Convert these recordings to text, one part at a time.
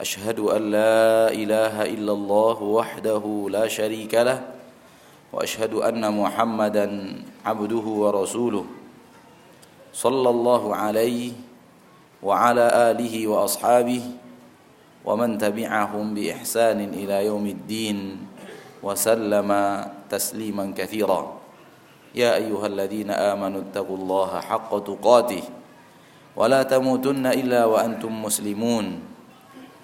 أشهد أن لا إله إلا الله وحده لا شريك له وأشهد أن محمدا عبده ورسوله صلى الله عليه وعلى آله وأصحابه ومن تبعهم بإحسان إلى يوم الدين وسلم تسليما كثيرا. يا أيها الذين آمنوا اتقوا الله حق تقاته ولا تموتن إلا وأنتم مسلمون.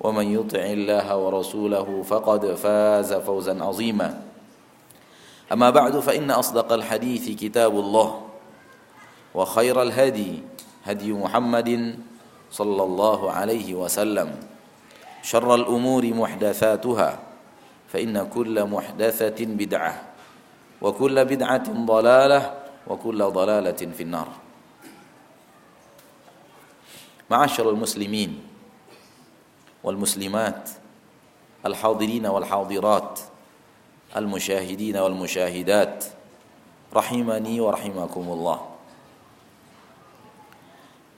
ومن يطع الله ورسوله فقد فاز فوزا عظيما. أما بعد فإن أصدق الحديث كتاب الله وخير الهدي هدي محمد صلى الله عليه وسلم. شر الأمور محدثاتها فإن كل محدثة بدعة وكل بدعة ضلالة وكل ضلالة في النار. معاشر المسلمين والمسلمات الحاضرين والحاضرات المشاهدين والمشاهدات rahimani wa rahimakumullah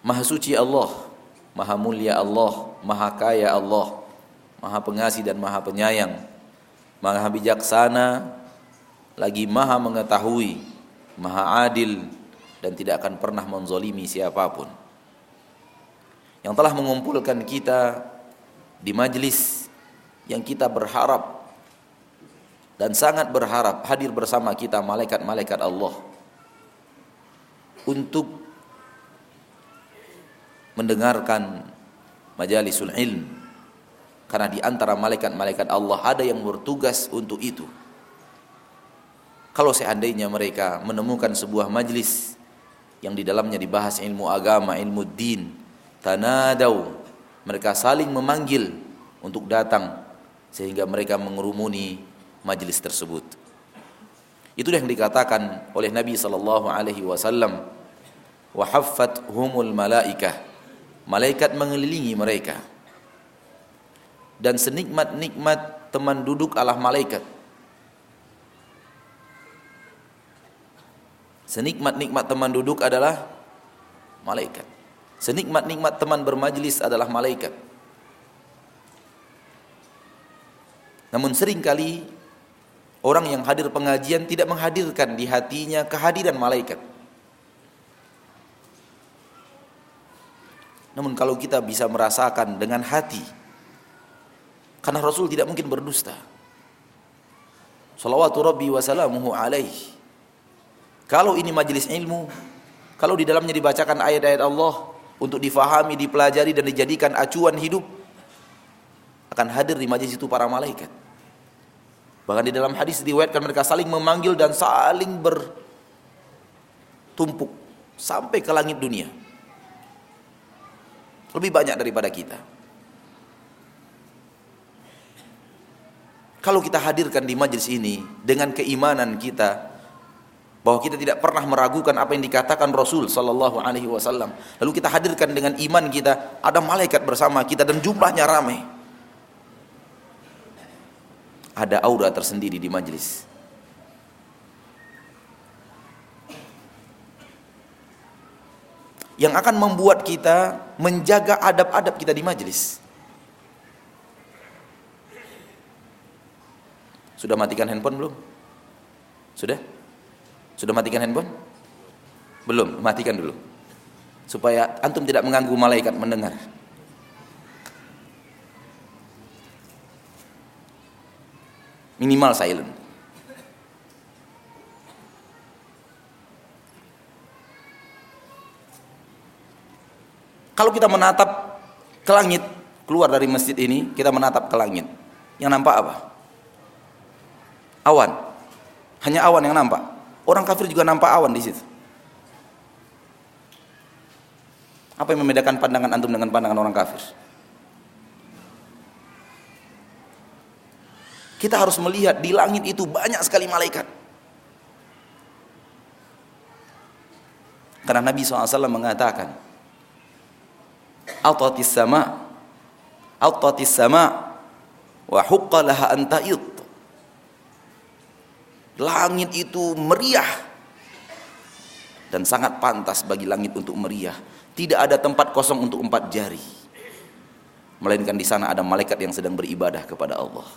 Maha suci Allah Maha mulia Allah Maha kaya Allah Maha pengasih dan maha penyayang Maha bijaksana Lagi maha mengetahui Maha adil Dan tidak akan pernah menzolimi siapapun Yang telah mengumpulkan kita di majlis yang kita berharap dan sangat berharap hadir bersama kita malaikat-malaikat Allah untuk mendengarkan majalisul ilm. Karena di antara malaikat-malaikat Allah ada yang bertugas untuk itu. Kalau seandainya mereka menemukan sebuah majlis yang di dalamnya dibahas ilmu agama, ilmu din, tanadau mereka saling memanggil untuk datang sehingga mereka mengerumuni majlis tersebut. Itu yang dikatakan oleh Nabi sallallahu alaihi wasallam wa humul malaikah. Malaikat mengelilingi mereka. Dan senikmat-nikmat teman duduk Allah malaikat. Senikmat-nikmat teman duduk adalah malaikat. Senikmat-nikmat teman bermajlis adalah malaikat. Namun sering kali orang yang hadir pengajian tidak menghadirkan di hatinya kehadiran malaikat. Namun kalau kita bisa merasakan dengan hati, karena Rasul tidak mungkin berdusta. Salawatu Rabbi wa salamuhu alaih. Kalau ini majelis ilmu, kalau di dalamnya dibacakan ayat-ayat Allah, untuk difahami, dipelajari dan dijadikan acuan hidup akan hadir di majlis itu para malaikat. Bahkan di dalam hadis diriwayatkan mereka saling memanggil dan saling bertumpuk sampai ke langit dunia. Lebih banyak daripada kita. Kalau kita hadirkan di majlis ini dengan keimanan kita, bahwa kita tidak pernah meragukan apa yang dikatakan Rasul sallallahu alaihi wasallam. Lalu kita hadirkan dengan iman kita, ada malaikat bersama kita dan jumlahnya ramai. Ada aura tersendiri di majlis. Yang akan membuat kita menjaga adab-adab kita di majlis. Sudah matikan handphone belum? Sudah? Sudah matikan handphone? Belum, matikan dulu. Supaya antum tidak mengganggu malaikat mendengar. Minimal silent. Kalau kita menatap ke langit, keluar dari masjid ini, kita menatap ke langit. Yang nampak apa? Awan. Hanya awan yang nampak. Orang kafir juga nampak awan di situ. Apa yang membedakan pandangan antum dengan pandangan orang kafir? Kita harus melihat di langit itu banyak sekali malaikat. Karena Nabi SAW mengatakan, Atatis sama, Atatis sama, wa huqqalaha anta'id. Langit itu meriah dan sangat pantas bagi langit untuk meriah tidak ada tempat kosong untuk empat jari. Melainkan di sana ada malaikat yang sedang beribadah kepada Allah.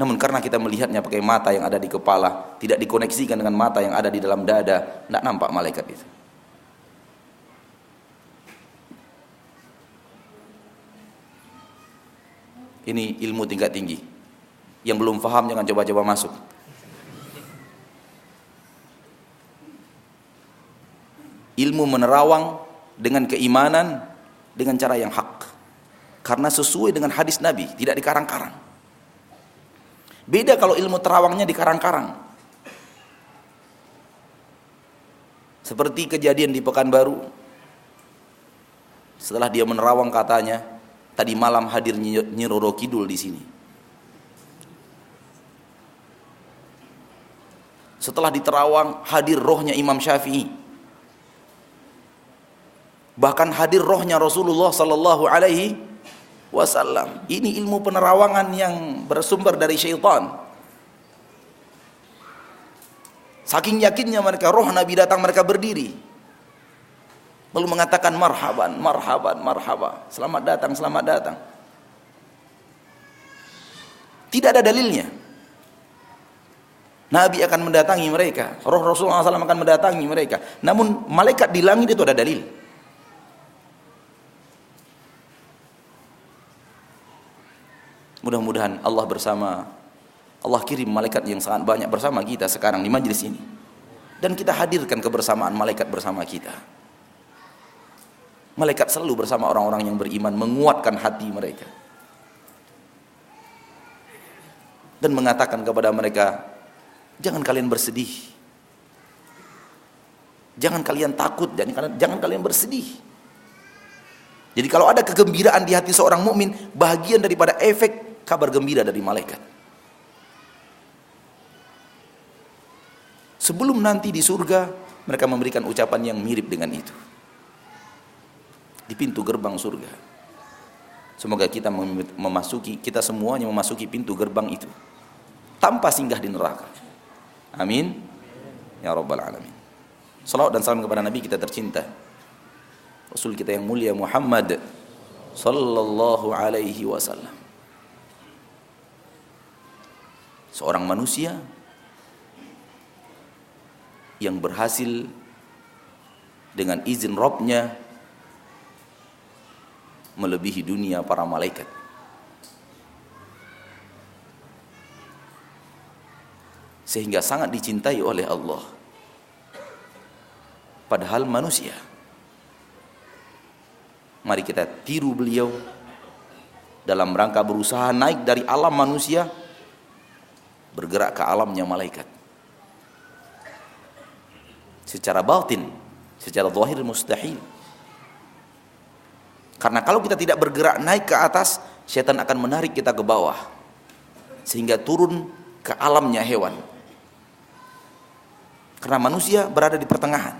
Namun karena kita melihatnya pakai mata yang ada di kepala, tidak dikoneksikan dengan mata yang ada di dalam dada, tidak nampak malaikat itu. Ini ilmu tingkat tinggi. Yang belum paham jangan coba-coba masuk. ilmu menerawang dengan keimanan dengan cara yang hak. Karena sesuai dengan hadis Nabi tidak dikarang-karang. Beda kalau ilmu terawangnya dikarang-karang. Seperti kejadian di Pekanbaru. Setelah dia menerawang katanya tadi malam hadir Nyiroro Kidul di sini setelah diterawang hadir rohnya Imam Syafi'i bahkan hadir rohnya Rasulullah sallallahu alaihi wasallam. Ini ilmu penerawangan yang bersumber dari syaitan. Saking yakinnya mereka roh Nabi datang mereka berdiri. Lalu mengatakan marhaban, marhaban, marhaba. Selamat datang, selamat datang. Tidak ada dalilnya. Nabi akan mendatangi mereka. Roh Rasulullah SAW akan mendatangi mereka. Namun malaikat di langit itu ada dalil. Mudah-mudahan Allah bersama Allah kirim malaikat yang sangat banyak bersama kita sekarang di majlis ini. Dan kita hadirkan kebersamaan malaikat bersama kita. Malaikat selalu bersama orang-orang yang beriman menguatkan hati mereka. Dan mengatakan kepada mereka, jangan kalian bersedih. Jangan kalian takut, jangan, jangan kalian bersedih. Jadi kalau ada kegembiraan di hati seorang mukmin, bagian daripada efek kabar gembira dari malaikat. Sebelum nanti di surga, mereka memberikan ucapan yang mirip dengan itu. Di pintu gerbang surga. Semoga kita memasuki, kita semuanya memasuki pintu gerbang itu. Tanpa singgah di neraka. Amin. Ya Rabbal Alamin. Salawat dan salam kepada Nabi kita tercinta. Rasul kita yang mulia Muhammad sallallahu alaihi wasallam. seorang manusia yang berhasil dengan izin Robnya melebihi dunia para malaikat. Sehingga sangat dicintai oleh Allah. Padahal manusia. Mari kita tiru beliau dalam rangka berusaha naik dari alam manusia bergerak ke alamnya malaikat secara batin secara zahir mustahil karena kalau kita tidak bergerak naik ke atas setan akan menarik kita ke bawah sehingga turun ke alamnya hewan karena manusia berada di pertengahan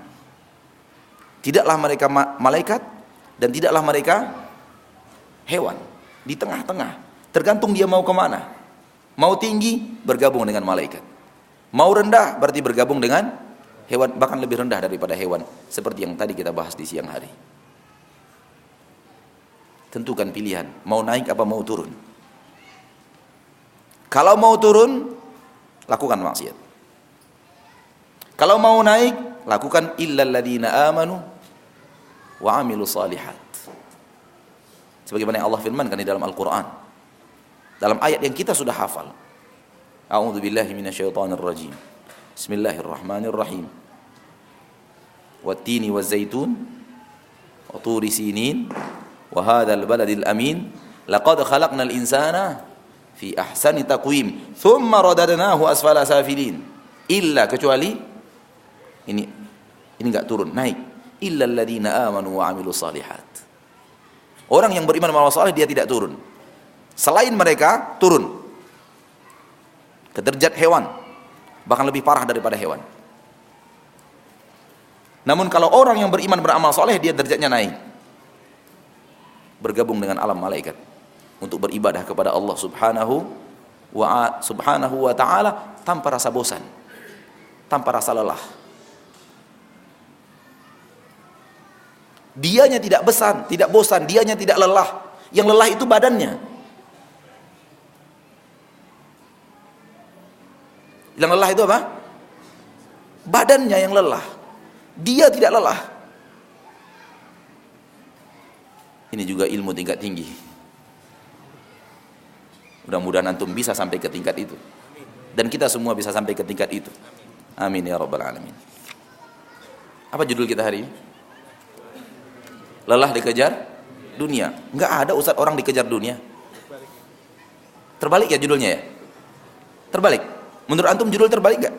tidaklah mereka malaikat dan tidaklah mereka hewan di tengah-tengah tergantung dia mau ke mana Mau tinggi bergabung dengan malaikat. Mau rendah berarti bergabung dengan hewan bahkan lebih rendah daripada hewan seperti yang tadi kita bahas di siang hari. Tentukan pilihan, mau naik apa mau turun. Kalau mau turun, lakukan maksiat. Kalau mau naik, lakukan illal ladina amanu wa amilu salihat. Sebagaimana yang Allah firmankan di dalam Al-Qur'an. dalam ayat yang kita sudah hafal. A'udzu billahi minasyaitonir rajim. Bismillahirrahmanirrahim. Wat-tini waz-zaitun wa turi sinin wa hadzal baladil amin laqad khalaqnal insana fi ahsani taqwim thumma radadnahu asfala safilin illa kecuali ini ini enggak turun naik. Illa alladziina amanu wa amilus salihat. Orang yang beriman beramal saleh dia tidak turun. Selain mereka turun. Ke derajat hewan. Bahkan lebih parah daripada hewan. Namun kalau orang yang beriman beramal soleh dia derajatnya naik. Bergabung dengan alam malaikat. Untuk beribadah kepada Allah Subhanahu wa Subhanahu wa taala tanpa rasa bosan. Tanpa rasa lelah dianya tidak besan tidak bosan dianya tidak lelah. Yang lelah itu badannya. Yang lelah itu apa? Badannya yang lelah. Dia tidak lelah. Ini juga ilmu tingkat tinggi. Mudah-mudahan antum bisa sampai ke tingkat itu. Dan kita semua bisa sampai ke tingkat itu. Amin ya rabbal alamin. Apa judul kita hari ini lelah dikejar dunia enggak ada ustaz orang dikejar dunia terbalik ya judulnya ya terbalik menurut antum judul terbalik enggak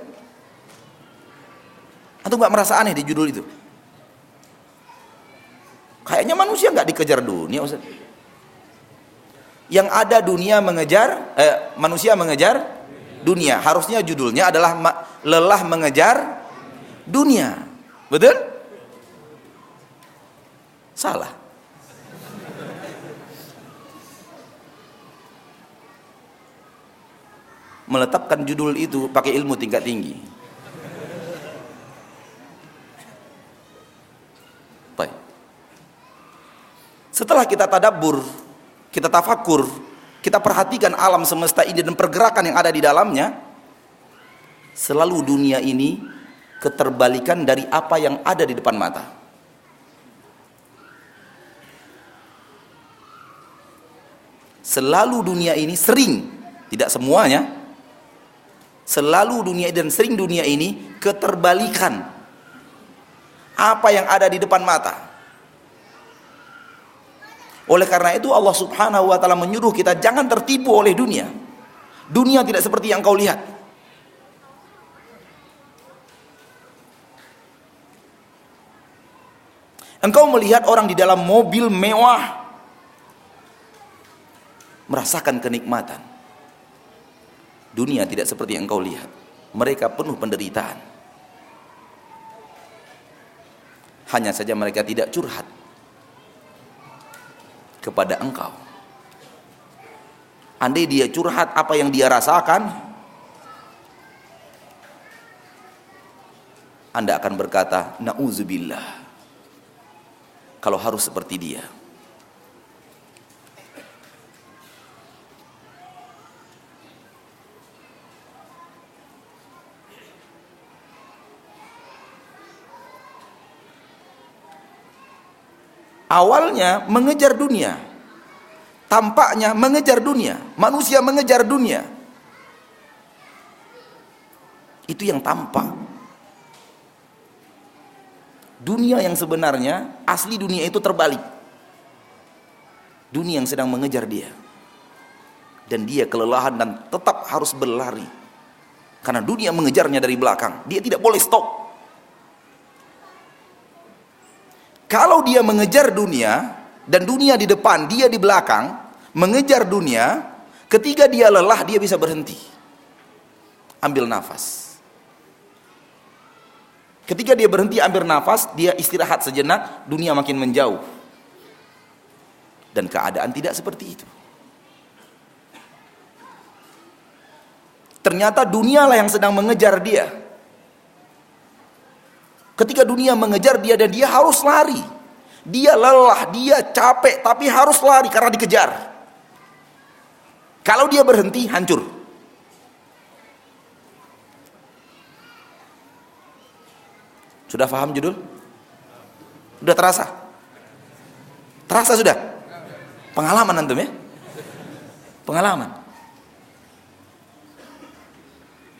Antum nggak merasa aneh di judul itu? Kayaknya manusia nggak dikejar dunia, Ustaz. Yang ada dunia mengejar, eh, manusia mengejar dunia. Harusnya judulnya adalah lelah mengejar dunia. Betul? Salah. Meletakkan judul itu pakai ilmu tingkat tinggi. Setelah kita tadabbur, kita tafakur, kita perhatikan alam semesta ini dan pergerakan yang ada di dalamnya, selalu dunia ini keterbalikan dari apa yang ada di depan mata. Selalu dunia ini sering, tidak semuanya, selalu dunia dan sering dunia ini keterbalikan apa yang ada di depan mata. Oleh karena itu Allah subhanahu wa ta'ala menyuruh kita jangan tertipu oleh dunia. Dunia tidak seperti yang kau lihat. Engkau melihat orang di dalam mobil mewah merasakan kenikmatan. Dunia tidak seperti yang engkau lihat. Mereka penuh penderitaan. Hanya saja mereka tidak curhat kepada engkau. Andai dia curhat apa yang dia rasakan, Anda akan berkata, "Nauzubillah." Kalau harus seperti dia. Awalnya mengejar dunia. Tampaknya mengejar dunia. Manusia mengejar dunia. Itu yang tampak. Dunia yang sebenarnya asli dunia itu terbalik. Dunia yang sedang mengejar dia. Dan dia kelelahan dan tetap harus berlari. Karena dunia mengejarnya dari belakang. Dia tidak boleh stop Kalau dia mengejar dunia dan dunia di depan, dia di belakang, mengejar dunia, ketika dia lelah dia bisa berhenti. Ambil nafas. Ketika dia berhenti ambil nafas, dia istirahat sejenak, dunia makin menjauh. Dan keadaan tidak seperti itu. Ternyata dunialah yang sedang mengejar dia. Ketika dunia mengejar dia dan dia harus lari. Dia lelah, dia capek tapi harus lari karena dikejar. Kalau dia berhenti hancur. Sudah paham judul? Sudah terasa? Terasa sudah? Pengalaman antum ya? Pengalaman.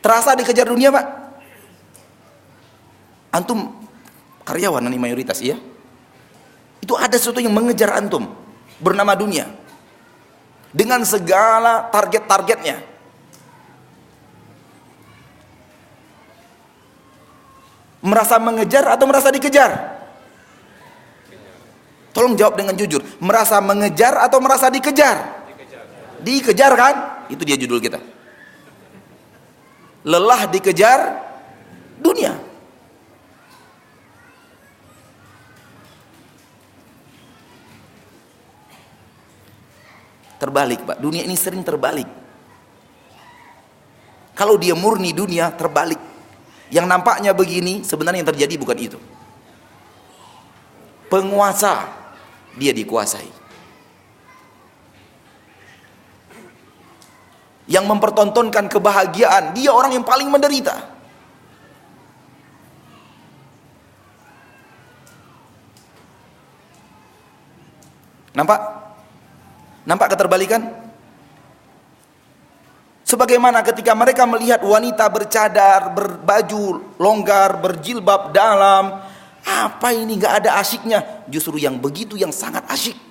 Terasa dikejar dunia, Pak? Antum karyawan ini mayoritas, iya? Itu ada sesuatu yang mengejar antum bernama dunia. Dengan segala target-targetnya. Merasa mengejar atau merasa dikejar? Tolong jawab dengan jujur. Merasa mengejar atau merasa? Dikejar, dikejar kan? Itu dia judul kita lelah dikejar dunia. Terbalik, Pak. Dunia ini sering terbalik. Kalau dia murni dunia, terbalik. Yang nampaknya begini, sebenarnya yang terjadi bukan itu. Penguasa, dia dikuasai. yang mempertontonkan kebahagiaan, dia orang yang paling menderita. Nampak? Nampak keterbalikan? Sebagaimana ketika mereka melihat wanita bercadar, berbaju longgar, berjilbab dalam, apa ini nggak ada asyiknya? Justru yang begitu yang sangat asyik.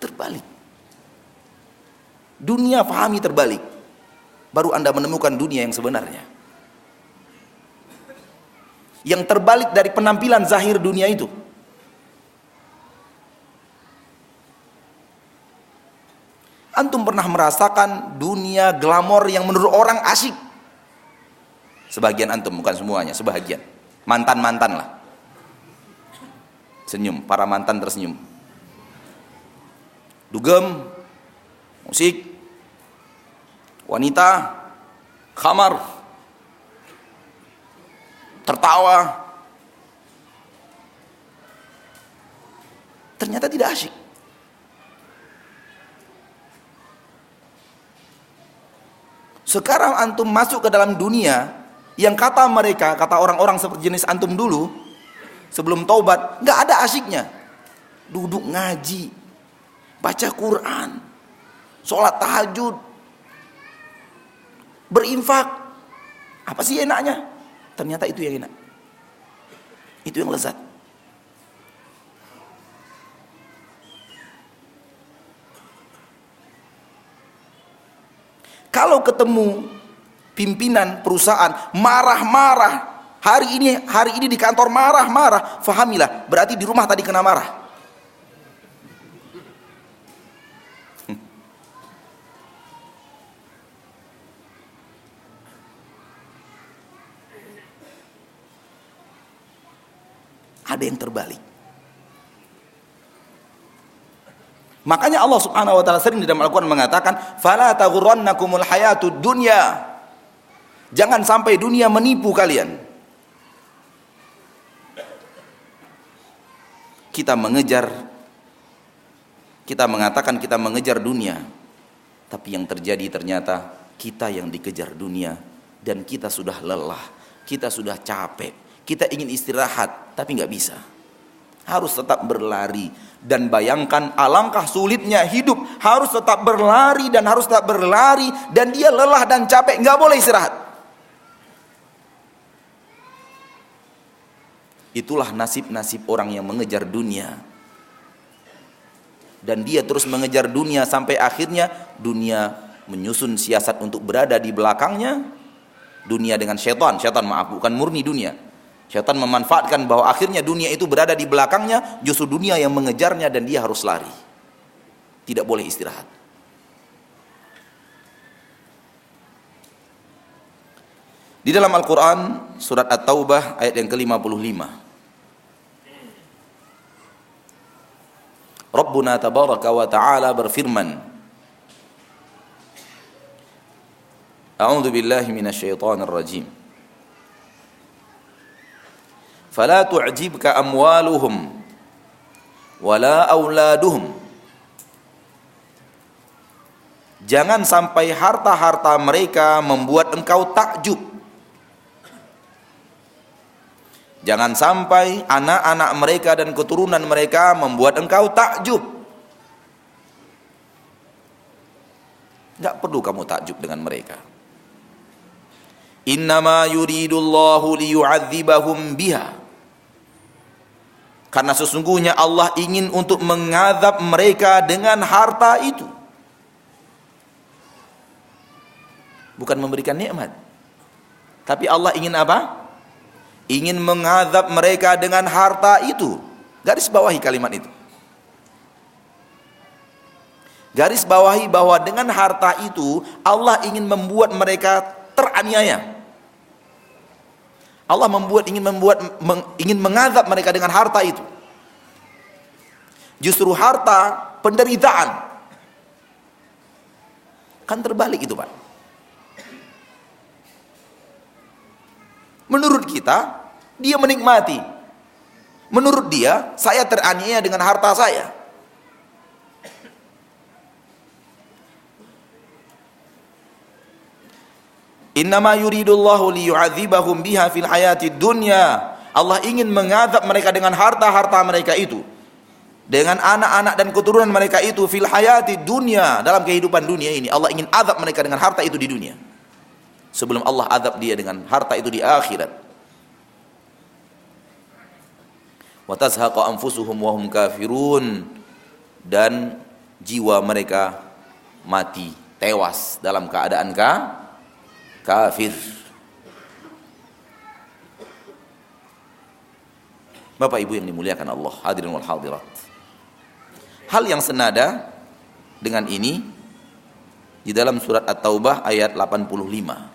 terbalik. Dunia pahami terbalik. Baru Anda menemukan dunia yang sebenarnya. Yang terbalik dari penampilan zahir dunia itu. Antum pernah merasakan dunia glamor yang menurut orang asik? Sebagian antum, bukan semuanya, sebagian. Mantan-mantan lah. Senyum, para mantan tersenyum dugem, musik, wanita, kamar, tertawa. Ternyata tidak asyik. Sekarang antum masuk ke dalam dunia yang kata mereka, kata orang-orang seperti jenis antum dulu, sebelum taubat, nggak ada asyiknya. Duduk ngaji, baca Quran, sholat tahajud, berinfak. Apa sih enaknya? Ternyata itu yang enak. Itu yang lezat. Kalau ketemu pimpinan perusahaan marah-marah, hari ini hari ini di kantor marah-marah, fahamilah, berarti di rumah tadi kena marah. Ada yang terbalik. Makanya Allah Subhanahu wa taala sering di dalam Al-Qur'an mengatakan, "Fala taghurrannakumul hayatud dunya." Jangan sampai dunia menipu kalian. Kita mengejar kita mengatakan kita mengejar dunia, tapi yang terjadi ternyata kita yang dikejar dunia dan kita sudah lelah, kita sudah capek, kita ingin istirahat, tapi nggak bisa. Harus tetap berlari dan bayangkan alangkah sulitnya hidup harus tetap berlari dan harus tetap berlari dan dia lelah dan capek nggak boleh istirahat. Itulah nasib-nasib orang yang mengejar dunia. Dan dia terus mengejar dunia sampai akhirnya dunia menyusun siasat untuk berada di belakangnya. Dunia dengan syaitan, syaitan maaf bukan murni dunia Syaitan memanfaatkan bahwa akhirnya dunia itu berada di belakangnya, justru dunia yang mengejarnya dan dia harus lari. Tidak boleh istirahat. Di dalam Al-Quran, surat At-Taubah ayat yang ke-55. Rabbuna tabaraka wa ta'ala berfirman, A'udzu billahi rajim. Fala tu'jibka amwaluhum wala auladuhum Jangan sampai harta-harta mereka membuat engkau takjub. Jangan sampai anak-anak mereka dan keturunan mereka membuat engkau takjub. Enggak perlu kamu takjub dengan mereka. Innama yuridullahu liyu'adzibahum biha. Karena sesungguhnya Allah ingin untuk mengadab mereka dengan harta itu. Bukan memberikan nikmat. Tapi Allah ingin apa? Ingin mengadab mereka dengan harta itu. Garis bawahi kalimat itu. Garis bawahi bahwa dengan harta itu Allah ingin membuat mereka teraniaya. Allah membuat ingin membuat meng, ingin mengazab mereka dengan harta itu. Justru harta penderitaan. Kan terbalik itu, Pak. Menurut kita, dia menikmati. Menurut dia, saya teraniaya dengan harta saya. Innama yuridullahu liyu'adzibahum biha fil hayati dunya. Allah ingin mengadab mereka dengan harta-harta mereka itu. Dengan anak-anak dan keturunan mereka itu fil hayati dunya dalam kehidupan dunia ini. Allah ingin azab mereka dengan harta itu di dunia. Sebelum Allah azab dia dengan harta itu di akhirat. Wa tazhaqa anfusuhum wa hum kafirun dan jiwa mereka mati, tewas dalam keadaan kafir kafir. Bapak Ibu yang dimuliakan Allah, hadirin wal hadirat. Hal yang senada dengan ini di dalam surat At-Taubah ayat 85.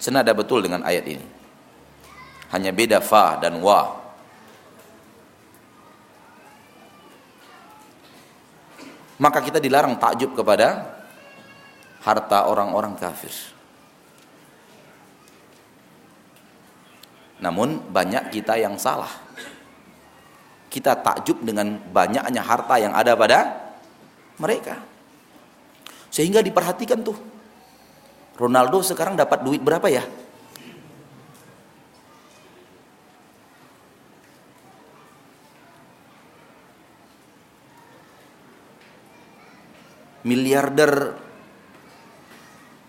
Senada betul dengan ayat ini. Hanya beda fa dan wa. Maka kita dilarang takjub kepada harta orang-orang kafir. Namun banyak kita yang salah. Kita takjub dengan banyaknya harta yang ada pada mereka. Sehingga diperhatikan tuh. Ronaldo sekarang dapat duit berapa ya? Miliarder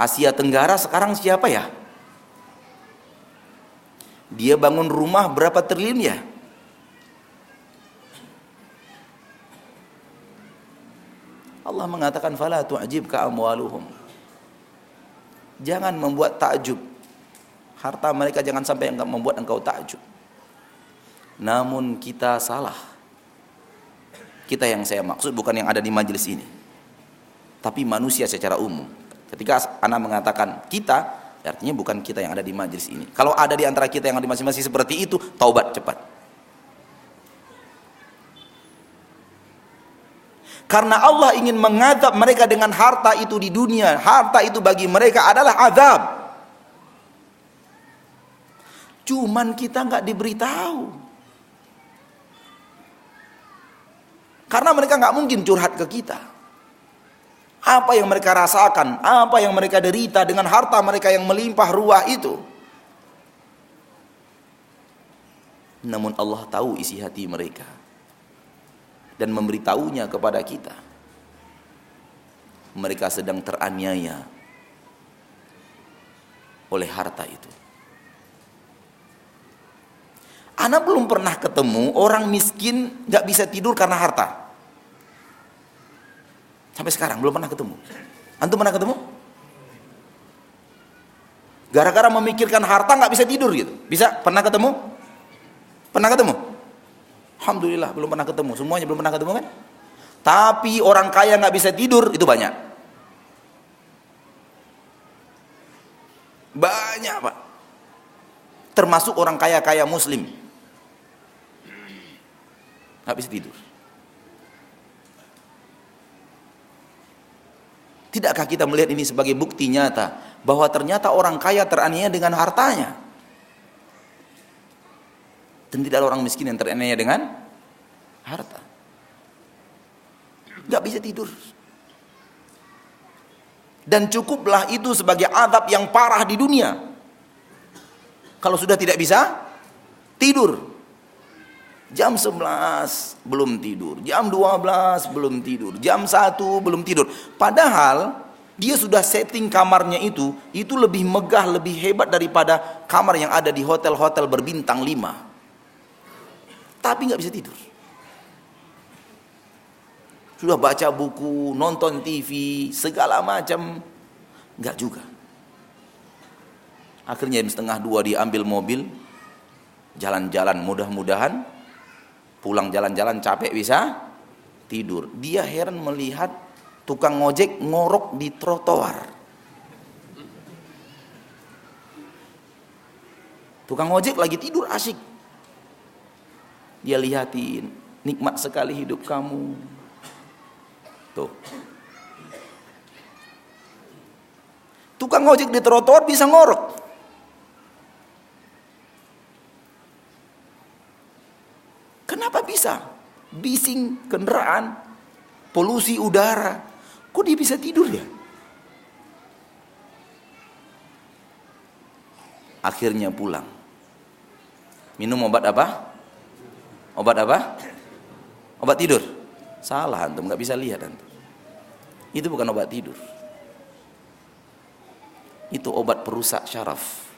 Asia Tenggara sekarang siapa ya? Dia bangun rumah berapa triliun ya? Allah mengatakan fala tu'jibka amwaluhum. Jangan membuat takjub. Harta mereka jangan sampai yang membuat engkau takjub. Namun kita salah. Kita yang saya maksud bukan yang ada di majelis ini tapi manusia secara umum. Ketika anak mengatakan kita, artinya bukan kita yang ada di majelis ini. Kalau ada di antara kita yang ada di masing-masing seperti itu, taubat cepat. Karena Allah ingin mengadab mereka dengan harta itu di dunia. Harta itu bagi mereka adalah azab. Cuman kita nggak diberitahu. Karena mereka nggak mungkin curhat ke kita. Apa yang mereka rasakan, apa yang mereka derita dengan harta mereka yang melimpah ruah itu. Namun Allah tahu isi hati mereka dan memberitahunya kepada kita. Mereka sedang teraniaya oleh harta itu. Anak belum pernah ketemu orang miskin gak bisa tidur karena harta. Sampai sekarang belum pernah ketemu. Antum pernah ketemu? Gara-gara memikirkan harta nggak bisa tidur gitu. Bisa? Pernah ketemu? Pernah ketemu? Alhamdulillah belum pernah ketemu. Semuanya belum pernah ketemu kan? Tapi orang kaya nggak bisa tidur itu banyak. Banyak pak. Termasuk orang kaya-kaya muslim. Nggak bisa tidur. Tidakkah kita melihat ini sebagai bukti nyata bahwa ternyata orang kaya teraniaya dengan hartanya? Dan tidak ada orang miskin yang teraniaya dengan harta. Gak bisa tidur. Dan cukuplah itu sebagai adab yang parah di dunia. Kalau sudah tidak bisa tidur. Jam 11 belum tidur, jam 12 belum tidur, jam 1 belum tidur. Padahal dia sudah setting kamarnya itu, itu lebih megah, lebih hebat daripada kamar yang ada di hotel-hotel berbintang 5. Tapi nggak bisa tidur. Sudah baca buku, nonton TV, segala macam, nggak juga. Akhirnya jam setengah dua diambil mobil, jalan-jalan mudah-mudahan pulang jalan-jalan capek bisa tidur. Dia heran melihat tukang ngojek ngorok di trotoar. Tukang ngojek lagi tidur asik. Dia lihatin, nikmat sekali hidup kamu. Tuh. Tukang ngojek di trotoar bisa ngorok. Kenapa bisa? Bising kendaraan, polusi udara. Kok dia bisa tidur ya? Akhirnya pulang. Minum obat apa? Obat apa? Obat tidur. Salah antum, nggak bisa lihat antum. Itu bukan obat tidur. Itu obat perusak syaraf.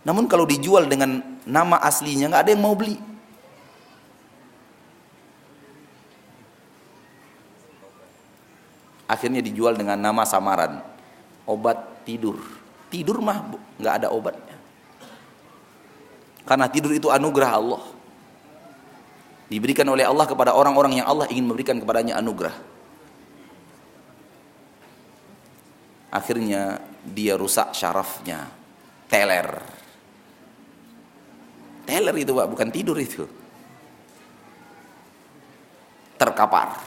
Namun kalau dijual dengan nama aslinya nggak ada yang mau beli. Akhirnya dijual dengan nama samaran, obat tidur. Tidur mah nggak ada obatnya. Karena tidur itu anugerah Allah. Diberikan oleh Allah kepada orang-orang yang Allah ingin memberikan kepadanya anugerah. Akhirnya dia rusak syarafnya, teler Teler itu pak, bukan tidur itu. Terkapar.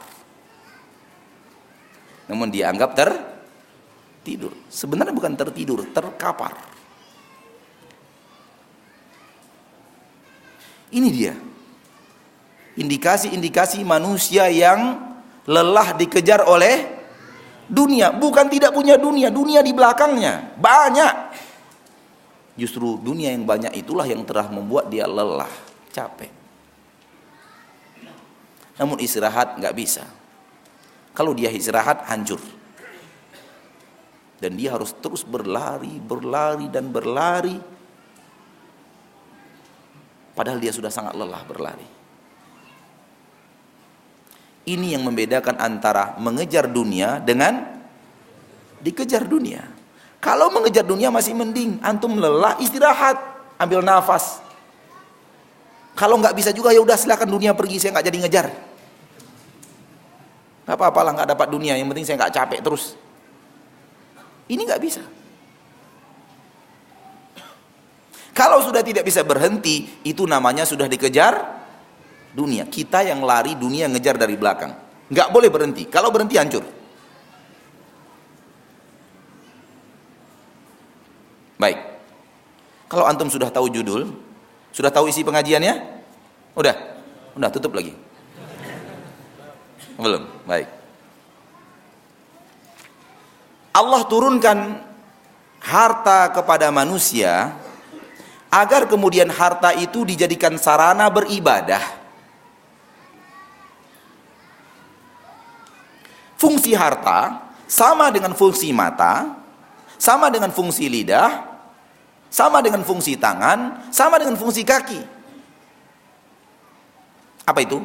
Namun dianggap ter tidur. Sebenarnya bukan tertidur, terkapar. Ini dia. Indikasi-indikasi manusia yang lelah dikejar oleh dunia. Bukan tidak punya dunia, dunia di belakangnya. Banyak. Justru dunia yang banyak itulah yang telah membuat dia lelah, capek. Namun istirahat nggak bisa. Kalau dia istirahat hancur. Dan dia harus terus berlari, berlari dan berlari. Padahal dia sudah sangat lelah berlari. Ini yang membedakan antara mengejar dunia dengan dikejar dunia. Kalau mengejar dunia masih mending, antum lelah istirahat, ambil nafas. Kalau nggak bisa juga ya udah silakan dunia pergi, saya nggak jadi ngejar. Gak apa-apa nggak dapat dunia, yang penting saya nggak capek terus. Ini nggak bisa. Kalau sudah tidak bisa berhenti, itu namanya sudah dikejar dunia. Kita yang lari dunia ngejar dari belakang. Nggak boleh berhenti. Kalau berhenti hancur. Baik. Kalau antum sudah tahu judul, sudah tahu isi pengajiannya? Udah? Udah tutup lagi. Belum. Baik. Allah turunkan harta kepada manusia agar kemudian harta itu dijadikan sarana beribadah. Fungsi harta sama dengan fungsi mata, sama dengan fungsi lidah, sama dengan fungsi tangan, sama dengan fungsi kaki. Apa itu?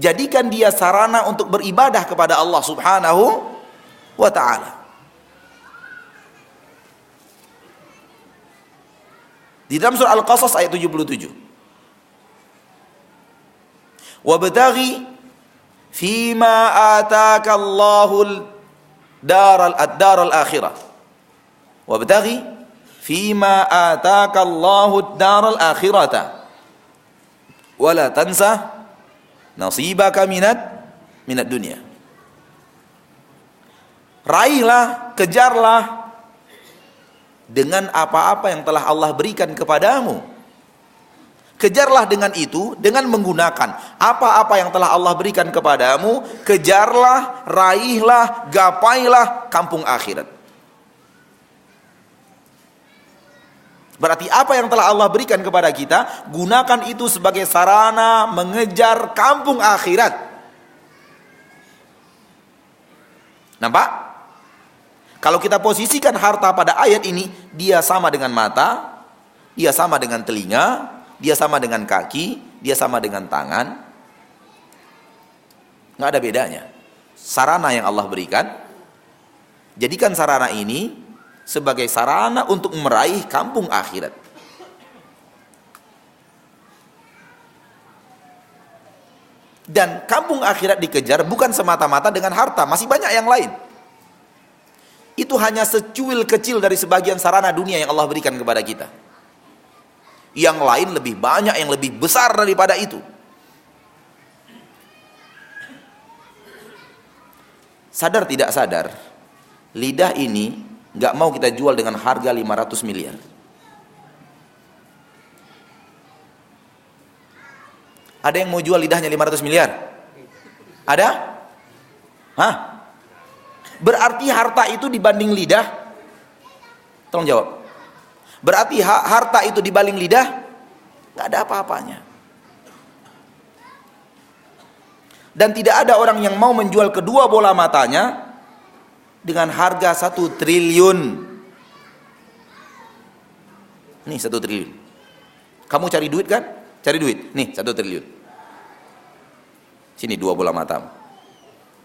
Jadikan dia sarana untuk beribadah kepada Allah Subhanahu wa taala. Di dalam surah Al-Qasas ayat 77. Wabtaghi fima ataka Allahul daral ad-daral akhirah wabtaghi fima ataka Allahu daral akhirata wala tansa nasibaka minat minat dunia. Raihlah kejarlah dengan apa-apa yang telah Allah berikan kepadamu. Kejarlah dengan itu dengan menggunakan apa-apa yang telah Allah berikan kepadamu kejarlah raihlah gapailah kampung akhirat Berarti apa yang telah Allah berikan kepada kita, gunakan itu sebagai sarana mengejar kampung akhirat. Nampak? Kalau kita posisikan harta pada ayat ini, dia sama dengan mata, dia sama dengan telinga, dia sama dengan kaki, dia sama dengan tangan. Nggak ada bedanya. Sarana yang Allah berikan, jadikan sarana ini sebagai sarana untuk meraih kampung akhirat. Dan kampung akhirat dikejar bukan semata-mata dengan harta, masih banyak yang lain. Itu hanya secuil kecil dari sebagian sarana dunia yang Allah berikan kepada kita. Yang lain lebih banyak, yang lebih besar daripada itu. Sadar tidak sadar, lidah ini nggak mau kita jual dengan harga 500 miliar. Ada yang mau jual lidahnya 500 miliar? Ada? Hah? Berarti harta itu dibanding lidah? Tolong jawab. Berarti harta itu dibanding lidah? Nggak ada apa-apanya. Dan tidak ada orang yang mau menjual kedua bola matanya dengan harga satu triliun. Nih satu triliun. Kamu cari duit kan? Cari duit. Nih satu triliun. Sini dua bola mata.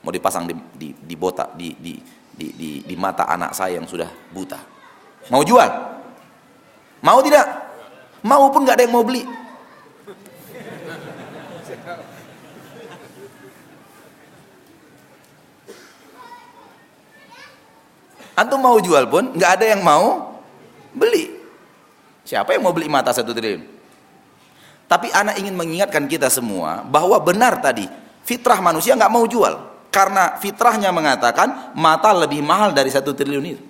Mau dipasang di, di, di botak di, di, di, di, di mata anak saya yang sudah buta. Mau jual? Mau tidak? Mau pun nggak ada yang mau beli. Antum mau jual pun nggak ada yang mau beli. Siapa yang mau beli mata satu triliun? Tapi anak ingin mengingatkan kita semua bahwa benar tadi fitrah manusia nggak mau jual karena fitrahnya mengatakan mata lebih mahal dari satu triliun itu.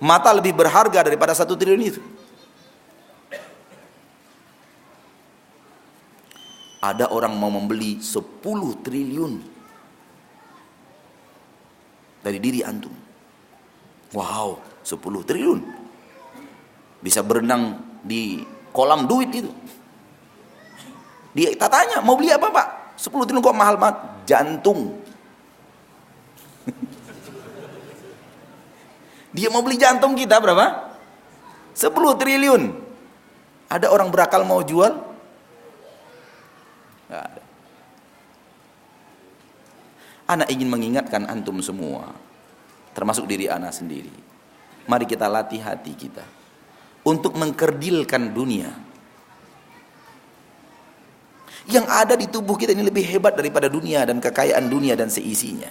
Mata lebih berharga daripada satu triliun itu. Ada orang mau membeli 10 triliun dari diri antum. Wow, 10 triliun. Bisa berenang di kolam duit itu. Dia tanya, mau beli apa pak? 10 triliun kok mahal banget? Jantung. Dia mau beli jantung kita berapa? 10 triliun. Ada orang berakal mau jual? Gak ada. Anak ingin mengingatkan antum semua termasuk diri anak sendiri. Mari kita latih hati kita untuk mengkerdilkan dunia. Yang ada di tubuh kita ini lebih hebat daripada dunia dan kekayaan dunia dan seisinya.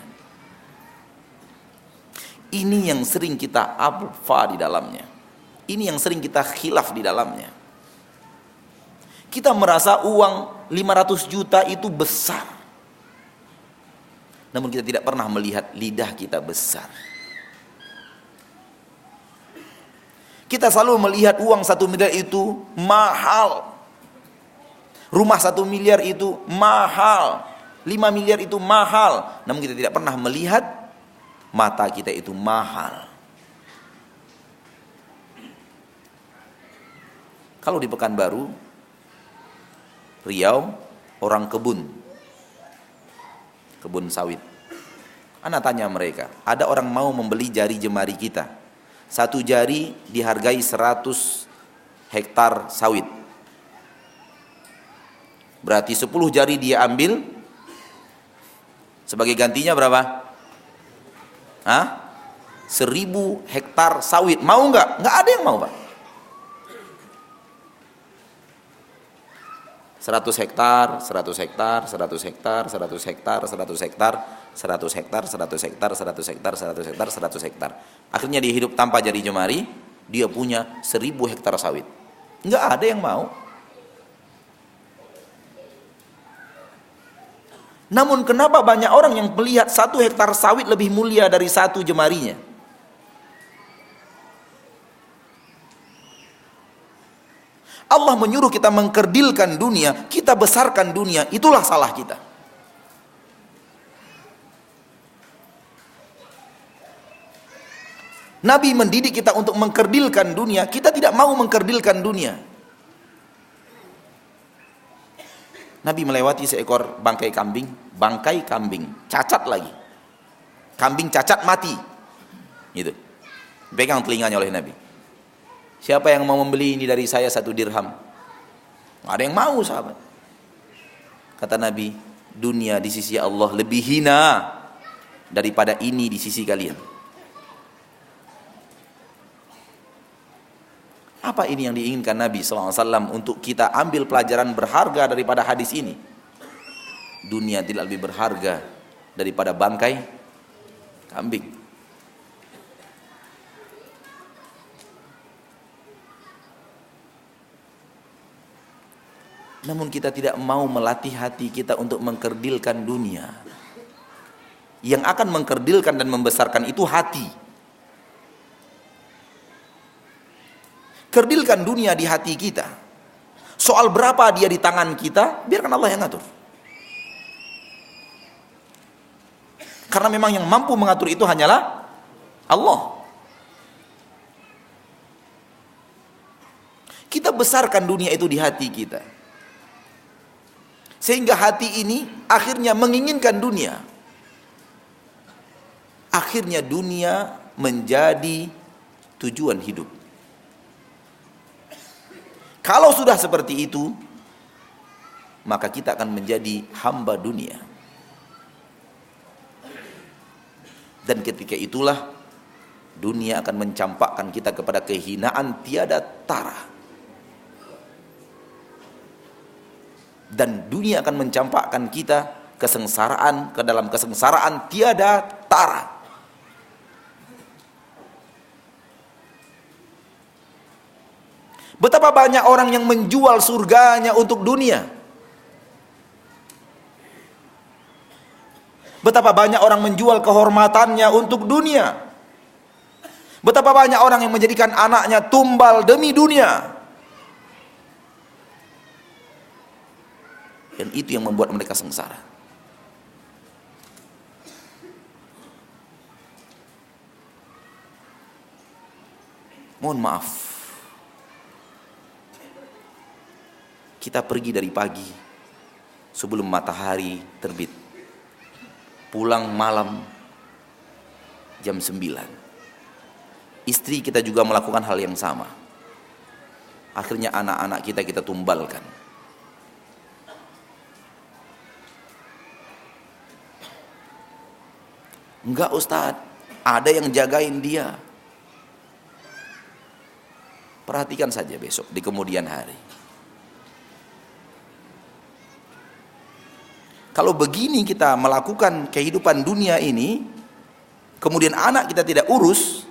Ini yang sering kita alfa di dalamnya. Ini yang sering kita khilaf di dalamnya. Kita merasa uang 500 juta itu besar. Namun kita tidak pernah melihat lidah kita besar. Kita selalu melihat uang satu miliar itu mahal. Rumah satu miliar itu mahal. Lima miliar itu mahal. Namun kita tidak pernah melihat mata kita itu mahal. Kalau di Pekanbaru, Riau, orang kebun. Kebun sawit. Anak tanya mereka, ada orang mau membeli jari jemari kita satu jari dihargai 100 hektar sawit. Berarti 10 jari dia ambil sebagai gantinya berapa? Hah? 1000 hektar sawit. Mau nggak? Nggak ada yang mau, Pak. 100 hektar, 100 hektar, 100 hektar, 100 hektar, 100 hektar, 100 hektar, 100 hektar, 100 hektar, 100 hektar, 100 hektar. Akhirnya dia hidup tanpa jari jemari, dia punya 1000 hektar sawit. Enggak ada yang mau. Namun kenapa banyak orang yang melihat satu hektar sawit lebih mulia dari satu jemarinya? Allah menyuruh kita mengkerdilkan dunia, kita besarkan dunia, itulah salah kita. Nabi mendidik kita untuk mengkerdilkan dunia, kita tidak mau mengkerdilkan dunia. Nabi melewati seekor bangkai kambing, bangkai kambing, cacat lagi. Kambing cacat mati. Gitu. Pegang telinganya oleh Nabi. Siapa yang mau membeli ini dari saya satu dirham? Ada yang mau sahabat. Kata Nabi, dunia di sisi Allah lebih hina daripada ini di sisi kalian. Apa ini yang diinginkan Nabi SAW untuk kita ambil pelajaran berharga daripada hadis ini? Dunia tidak lebih berharga daripada bangkai kambing. Namun kita tidak mau melatih hati kita untuk mengkerdilkan dunia. Yang akan mengkerdilkan dan membesarkan itu hati. Kerdilkan dunia di hati kita. Soal berapa dia di tangan kita, biarkan Allah yang ngatur. Karena memang yang mampu mengatur itu hanyalah Allah. Kita besarkan dunia itu di hati kita. Sehingga hati ini akhirnya menginginkan dunia. Akhirnya dunia menjadi tujuan hidup. Kalau sudah seperti itu, maka kita akan menjadi hamba dunia. Dan ketika itulah dunia akan mencampakkan kita kepada kehinaan tiada tara. Dan dunia akan mencampakkan kita kesengsaraan ke dalam kesengsaraan tiada tara. Betapa banyak orang yang menjual surganya untuk dunia. Betapa banyak orang menjual kehormatannya untuk dunia. Betapa banyak orang yang menjadikan anaknya tumbal demi dunia. Dan itu yang membuat mereka sengsara. Mohon maaf Kita pergi dari pagi sebelum matahari terbit. Pulang malam jam 9. Istri kita juga melakukan hal yang sama. Akhirnya anak-anak kita kita tumbalkan. Enggak Ustadz, ada yang jagain dia. Perhatikan saja besok di kemudian hari. Kalau begini kita melakukan kehidupan dunia ini, kemudian anak kita tidak urus,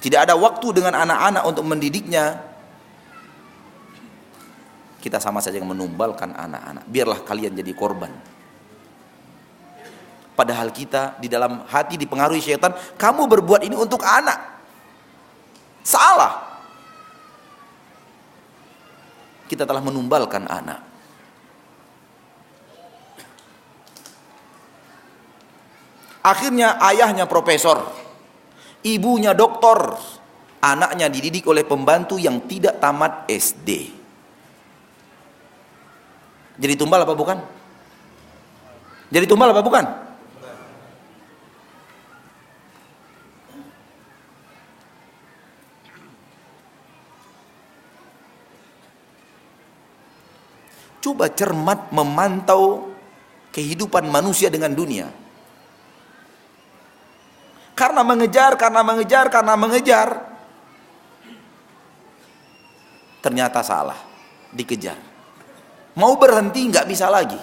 tidak ada waktu dengan anak-anak untuk mendidiknya, kita sama saja yang menumbalkan anak-anak. Biarlah kalian jadi korban. Padahal kita di dalam hati dipengaruhi syaitan, kamu berbuat ini untuk anak. Salah. Kita telah menumbalkan anak. Akhirnya ayahnya profesor, ibunya doktor, anaknya dididik oleh pembantu yang tidak tamat SD. Jadi tumbal apa bukan? Jadi tumbal apa bukan? Coba cermat memantau kehidupan manusia dengan dunia. Karena mengejar, karena mengejar, karena mengejar. Ternyata salah, dikejar. Mau berhenti nggak bisa lagi.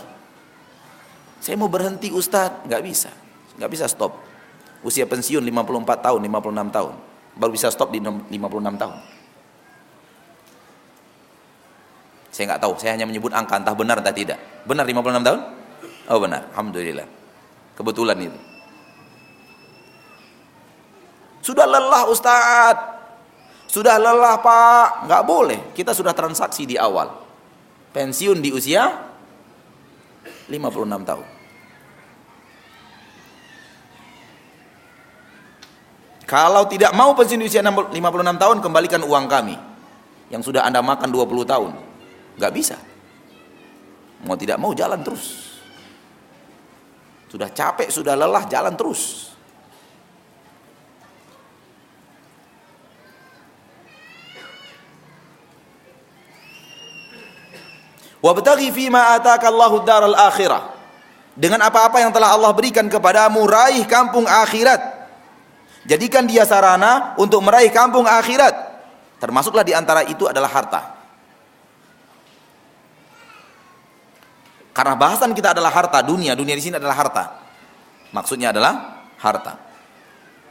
Saya mau berhenti Ustadz, nggak bisa. nggak bisa stop. Usia pensiun 54 tahun, 56 tahun. Baru bisa stop di 56 tahun. Saya nggak tahu, saya hanya menyebut angka entah benar atau tidak. Benar 56 tahun? Oh benar, Alhamdulillah. Kebetulan itu. Sudah lelah Ustadz. Sudah lelah Pak. Nggak boleh. Kita sudah transaksi di awal. Pensiun di usia 56 tahun. Kalau tidak mau pensiun di usia 56 tahun, kembalikan uang kami. Yang sudah Anda makan 20 tahun. Gak bisa. Mau tidak mau jalan terus. Sudah capek, sudah lelah, jalan terus. Wabtaghi fima ataka Allahu daral akhirah. Dengan apa-apa yang telah Allah berikan kepadamu, raih kampung akhirat. Jadikan dia sarana untuk meraih kampung akhirat. Termasuklah di antara itu adalah harta. Karena bahasan kita adalah harta, dunia, dunia di sini adalah harta. Maksudnya adalah harta.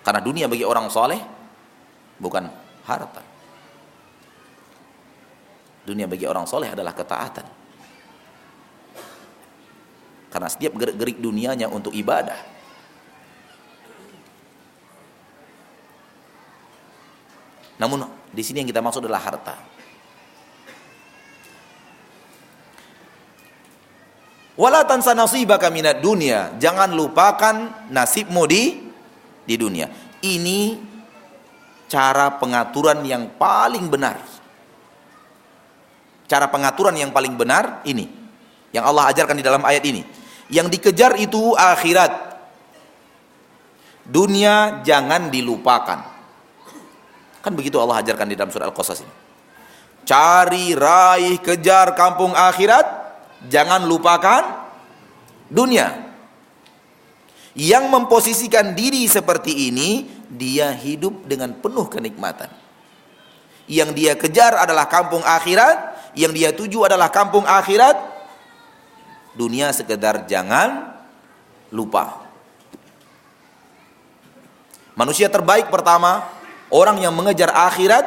Karena dunia bagi orang soleh bukan harta. Dunia bagi orang soleh adalah ketaatan. Karena setiap gerik-gerik dunianya untuk ibadah. Namun di sini yang kita maksud adalah harta. Wala tansa nasibaka minad dunia. Jangan lupakan nasibmu di di dunia. Ini cara pengaturan yang paling benar cara pengaturan yang paling benar ini yang Allah ajarkan di dalam ayat ini. Yang dikejar itu akhirat. Dunia jangan dilupakan. Kan begitu Allah ajarkan di dalam surah Al-Qasas ini. Cari, raih, kejar kampung akhirat, jangan lupakan dunia. Yang memposisikan diri seperti ini, dia hidup dengan penuh kenikmatan. Yang dia kejar adalah kampung akhirat, yang dia tuju adalah kampung akhirat, dunia sekedar jangan lupa. Manusia terbaik pertama, orang yang mengejar akhirat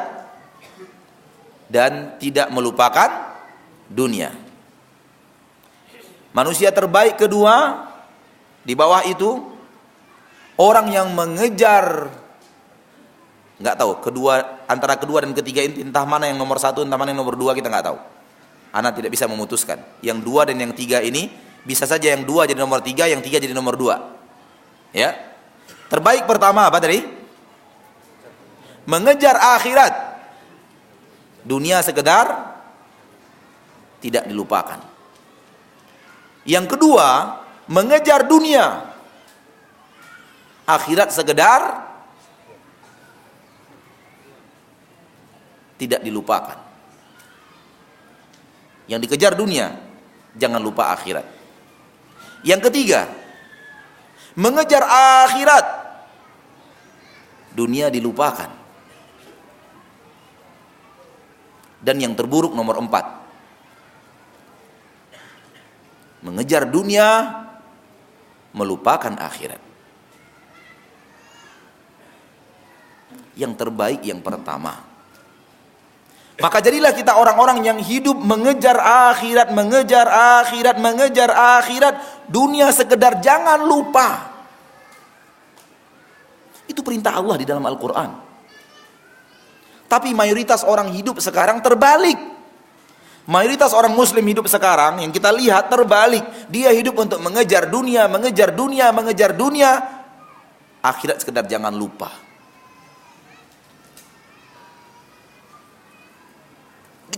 dan tidak melupakan dunia. Manusia terbaik kedua, di bawah itu, orang yang mengejar nggak tahu kedua antara kedua dan ketiga entah mana yang nomor satu entah mana yang nomor dua kita nggak tahu. Anak tidak bisa memutuskan. Yang dua dan yang tiga ini bisa saja yang dua jadi nomor tiga yang tiga jadi nomor dua. Ya. Terbaik pertama apa tadi? Mengejar akhirat. Dunia sekedar tidak dilupakan yang kedua mengejar dunia akhirat sekedar tidak dilupakan. Yang dikejar dunia, jangan lupa akhirat. Yang ketiga, mengejar akhirat, dunia dilupakan. Dan yang terburuk nomor empat, mengejar dunia, melupakan akhirat. Yang terbaik yang pertama, maka jadilah kita orang-orang yang hidup mengejar akhirat, mengejar akhirat, mengejar akhirat. Dunia sekedar jangan lupa. Itu perintah Allah di dalam Al-Quran. Tapi mayoritas orang hidup sekarang terbalik. Mayoritas orang muslim hidup sekarang yang kita lihat terbalik. Dia hidup untuk mengejar dunia, mengejar dunia, mengejar dunia. Akhirat sekedar jangan lupa.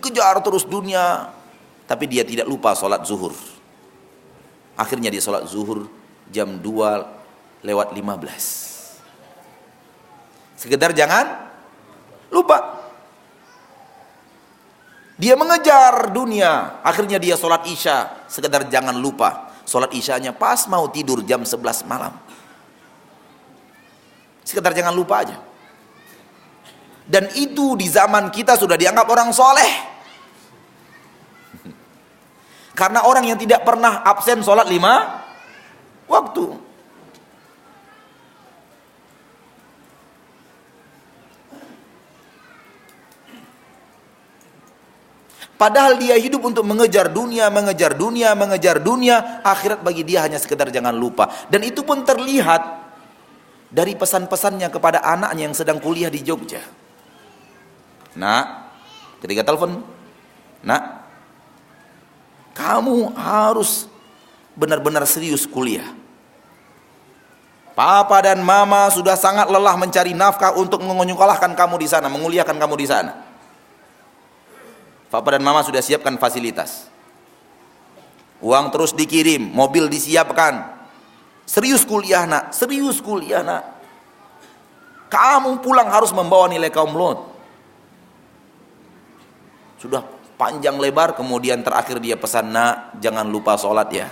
dikejar terus dunia tapi dia tidak lupa sholat zuhur akhirnya dia sholat zuhur jam 2 lewat 15 sekedar jangan lupa dia mengejar dunia. Akhirnya dia sholat isya. Sekedar jangan lupa. Sholat isyanya pas mau tidur jam 11 malam. Sekedar jangan lupa aja. Dan itu di zaman kita sudah dianggap orang soleh. Karena orang yang tidak pernah absen sholat lima waktu. Padahal dia hidup untuk mengejar dunia, mengejar dunia, mengejar dunia. Akhirat bagi dia hanya sekedar jangan lupa. Dan itu pun terlihat dari pesan-pesannya kepada anaknya yang sedang kuliah di Jogja. Nak, ketika telepon, nak, kamu harus benar-benar serius kuliah. Papa dan mama sudah sangat lelah mencari nafkah untuk menyekolahkan kamu di sana, menguliakan kamu di sana. Papa dan mama sudah siapkan fasilitas. Uang terus dikirim, mobil disiapkan. Serius kuliah nak, serius kuliah nak. Kamu pulang harus membawa nilai kaum lot. Sudah panjang lebar, kemudian terakhir dia pesan nak, jangan lupa sholat ya.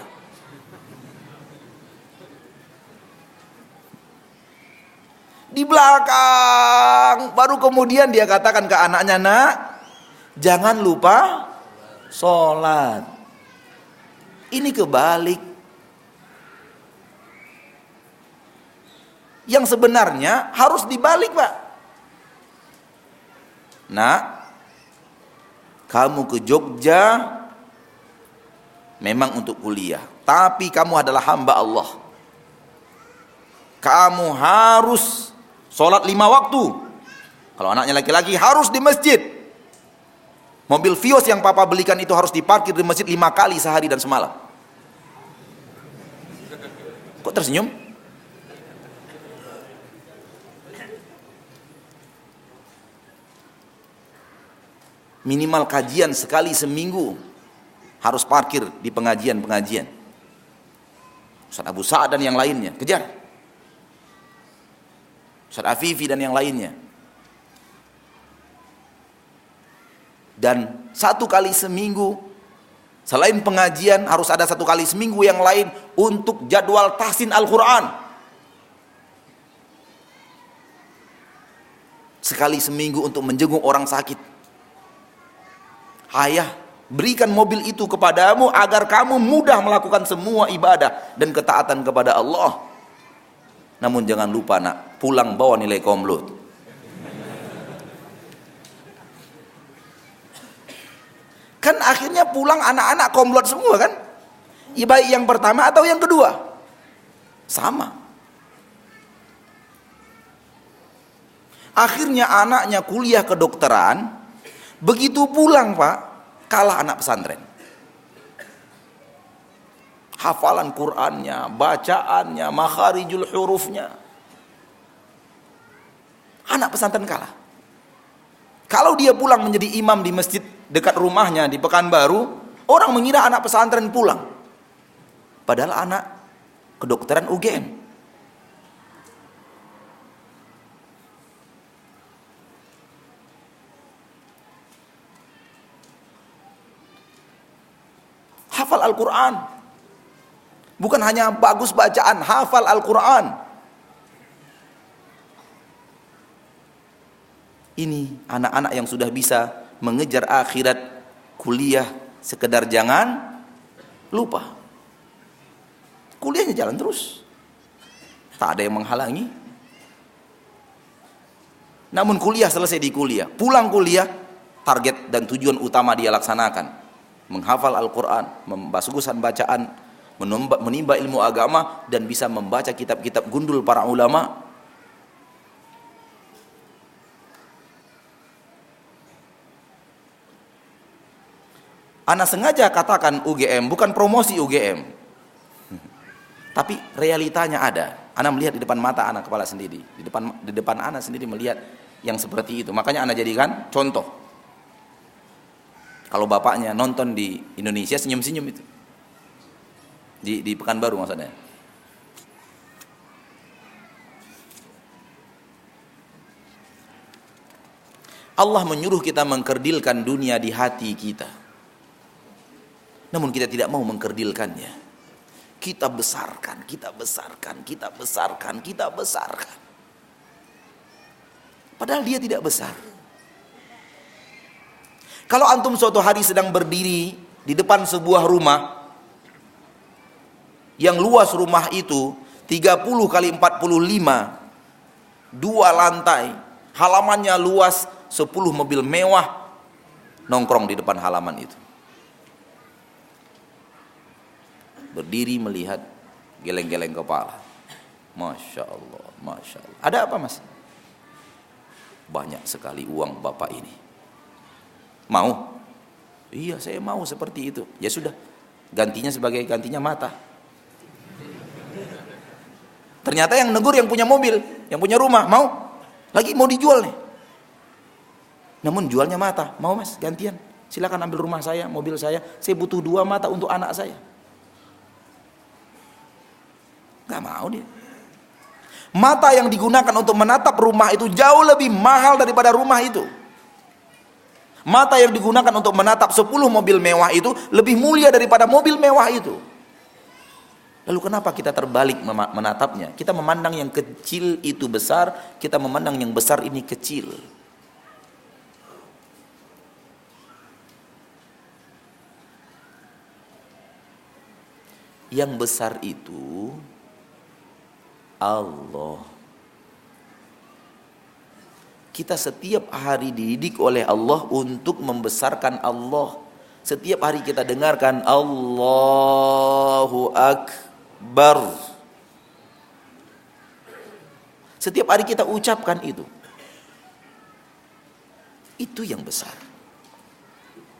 di belakang baru kemudian dia katakan ke anaknya nak jangan lupa sholat. Ini kebalik. Yang sebenarnya harus dibalik pak. Nak kamu ke Jogja memang untuk kuliah. Tapi kamu adalah hamba Allah. Kamu harus Sholat lima waktu. Kalau anaknya laki-laki harus di masjid. Mobil Vios yang papa belikan itu harus diparkir di masjid lima kali sehari dan semalam. Kok tersenyum? Minimal kajian sekali seminggu harus parkir di pengajian-pengajian. Ustaz Abu Sa'ad dan yang lainnya, kejar. Ustaz Afifi dan yang lainnya. Dan satu kali seminggu selain pengajian harus ada satu kali seminggu yang lain untuk jadwal tahsin Al-Qur'an. Sekali seminggu untuk menjenguk orang sakit. Ayah, berikan mobil itu kepadamu agar kamu mudah melakukan semua ibadah dan ketaatan kepada Allah. Namun jangan lupa nak, pulang bawa nilai komlut. Kan akhirnya pulang anak-anak komplot semua kan? Ya baik yang pertama atau yang kedua? Sama. Akhirnya anaknya kuliah kedokteran, begitu pulang pak, kalah anak pesantren hafalan Qur'annya, bacaannya, makharijul hurufnya. Anak pesantren kalah. Kalau dia pulang menjadi imam di masjid dekat rumahnya di Pekanbaru, orang mengira anak pesantren pulang. Padahal anak kedokteran UGM. Hafal Al-Quran Bukan hanya bagus bacaan, hafal Al-Quran. Ini anak-anak yang sudah bisa mengejar akhirat, kuliah, sekedar jangan lupa. Kuliahnya jalan terus. Tak ada yang menghalangi. Namun kuliah selesai di kuliah. Pulang kuliah, target dan tujuan utama dia laksanakan. Menghafal Al-Quran, membasugusan bacaan, menimba, menimba ilmu agama dan bisa membaca kitab-kitab gundul para ulama Ana sengaja katakan UGM bukan promosi UGM. Tapi realitanya ada. Ana melihat di depan mata anak kepala sendiri, di depan di depan anak sendiri melihat yang seperti itu. Makanya anak jadikan contoh. Kalau bapaknya nonton di Indonesia senyum-senyum itu di di Pekanbaru maksudnya. Allah menyuruh kita mengkerdilkan dunia di hati kita. Namun kita tidak mau mengkerdilkannya. Kita besarkan, kita besarkan, kita besarkan, kita besarkan. Padahal dia tidak besar. Kalau antum suatu hari sedang berdiri di depan sebuah rumah, yang luas rumah itu 30 kali 45 dua lantai halamannya luas 10 mobil mewah nongkrong di depan halaman itu berdiri melihat geleng-geleng kepala Masya Allah Masya Allah ada apa mas? banyak sekali uang bapak ini mau? iya saya mau seperti itu ya sudah gantinya sebagai gantinya mata Ternyata yang negur yang punya mobil, yang punya rumah, mau? Lagi mau dijual nih. Namun jualnya mata, mau mas gantian. Silakan ambil rumah saya, mobil saya. Saya butuh dua mata untuk anak saya. Gak mau dia. Mata yang digunakan untuk menatap rumah itu jauh lebih mahal daripada rumah itu. Mata yang digunakan untuk menatap 10 mobil mewah itu lebih mulia daripada mobil mewah itu. Lalu kenapa kita terbalik menatapnya? Kita memandang yang kecil itu besar, kita memandang yang besar ini kecil. Yang besar itu Allah. Kita setiap hari dididik oleh Allah untuk membesarkan Allah. Setiap hari kita dengarkan Allahu Akbar. Setiap hari kita ucapkan itu. Itu yang besar.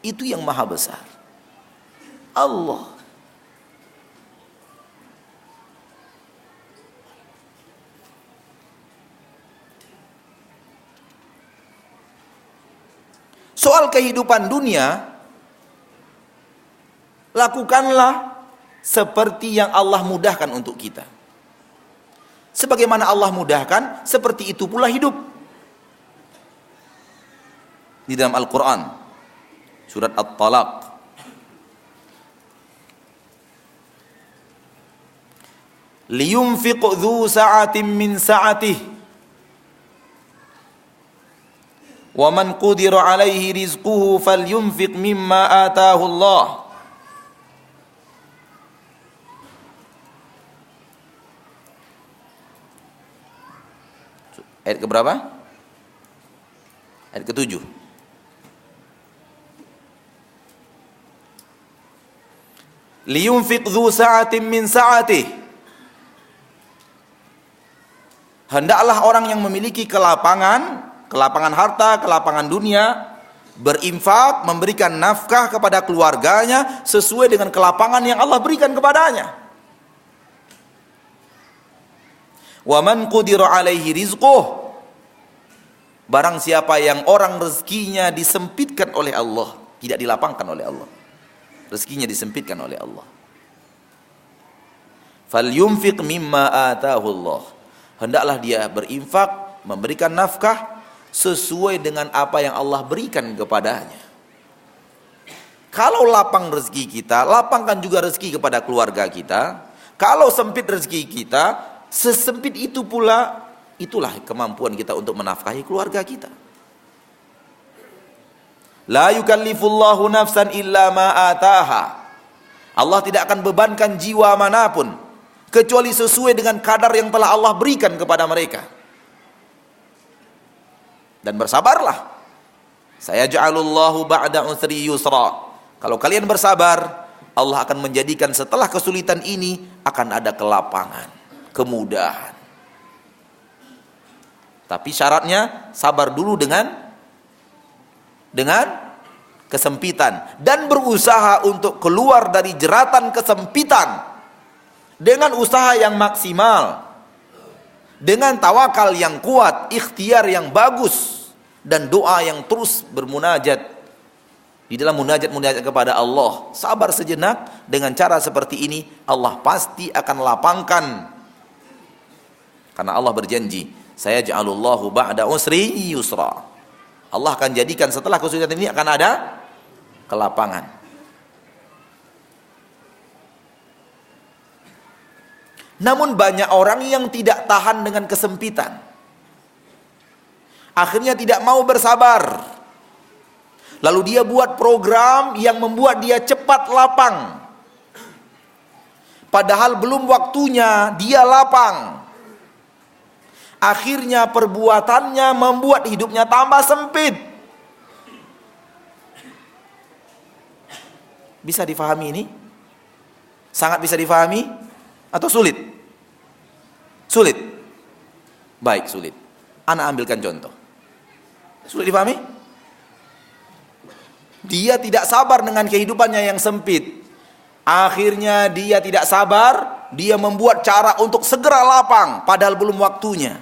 Itu yang maha besar. Allah Soal kehidupan dunia, lakukanlah seperti yang Allah mudahkan untuk kita. Sebagaimana Allah mudahkan, seperti itu pula hidup. Di dalam Al-Quran, surat At-Talaq, liyunfiq dhu sa'atin min sa'atih wa man qudira alaihi rizquhu falyunfiq mimma ataahu Ayat ke berapa? Ayat ke tujuh. Liyunfiq dhu sa'atin min sa'atih. Hendaklah orang yang memiliki kelapangan kelapangan harta, kelapangan dunia, berinfak, memberikan nafkah kepada keluarganya sesuai dengan kelapangan yang Allah berikan kepadanya. Wa man qudira alaihi rizquh Barang siapa yang orang rezekinya disempitkan oleh Allah, tidak dilapangkan oleh Allah. Rezekinya disempitkan oleh Allah. Falyunfiq mimma atahu Allah. Hendaklah dia berinfak, memberikan nafkah sesuai dengan apa yang Allah berikan kepadanya. Kalau lapang rezeki kita, lapangkan juga rezeki kepada keluarga kita. Kalau sempit rezeki kita, sesempit itu pula itulah kemampuan kita untuk menafkahi keluarga kita. La yukallifullahu nafsan illa ma ataha. Allah tidak akan bebankan jiwa mana pun kecuali sesuai dengan kadar yang telah Allah berikan kepada mereka dan bersabarlah. Saya ja'alullahu ba'da usri yusra. Kalau kalian bersabar, Allah akan menjadikan setelah kesulitan ini akan ada kelapangan, kemudahan. Tapi syaratnya sabar dulu dengan dengan kesempitan dan berusaha untuk keluar dari jeratan kesempitan dengan usaha yang maksimal dengan tawakal yang kuat, ikhtiar yang bagus dan doa yang terus bermunajat di dalam munajat-munajat kepada Allah. Sabar sejenak dengan cara seperti ini Allah pasti akan lapangkan. Karena Allah berjanji, saya ja'alullahu ba'da usri yusra. Allah akan jadikan setelah kesulitan ini akan ada kelapangan. Namun banyak orang yang tidak tahan dengan kesempitan. Akhirnya tidak mau bersabar. Lalu dia buat program yang membuat dia cepat lapang. Padahal belum waktunya dia lapang. Akhirnya perbuatannya membuat hidupnya tambah sempit. Bisa difahami ini? Sangat bisa difahami? Atau sulit? Sulit? Baik, sulit. Anak ambilkan contoh. Sulit dipahami? Dia tidak sabar dengan kehidupannya yang sempit. Akhirnya dia tidak sabar, dia membuat cara untuk segera lapang padahal belum waktunya.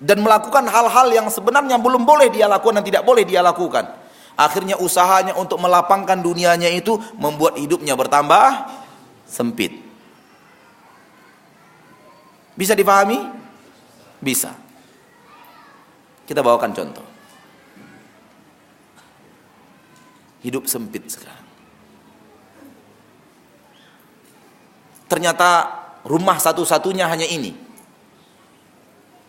Dan melakukan hal-hal yang sebenarnya belum boleh dia lakukan dan tidak boleh dia lakukan. Akhirnya usahanya untuk melapangkan dunianya itu membuat hidupnya bertambah sempit. Bisa dipahami? Bisa. Kita bawakan contoh. Hidup sempit sekarang. Ternyata rumah satu-satunya hanya ini.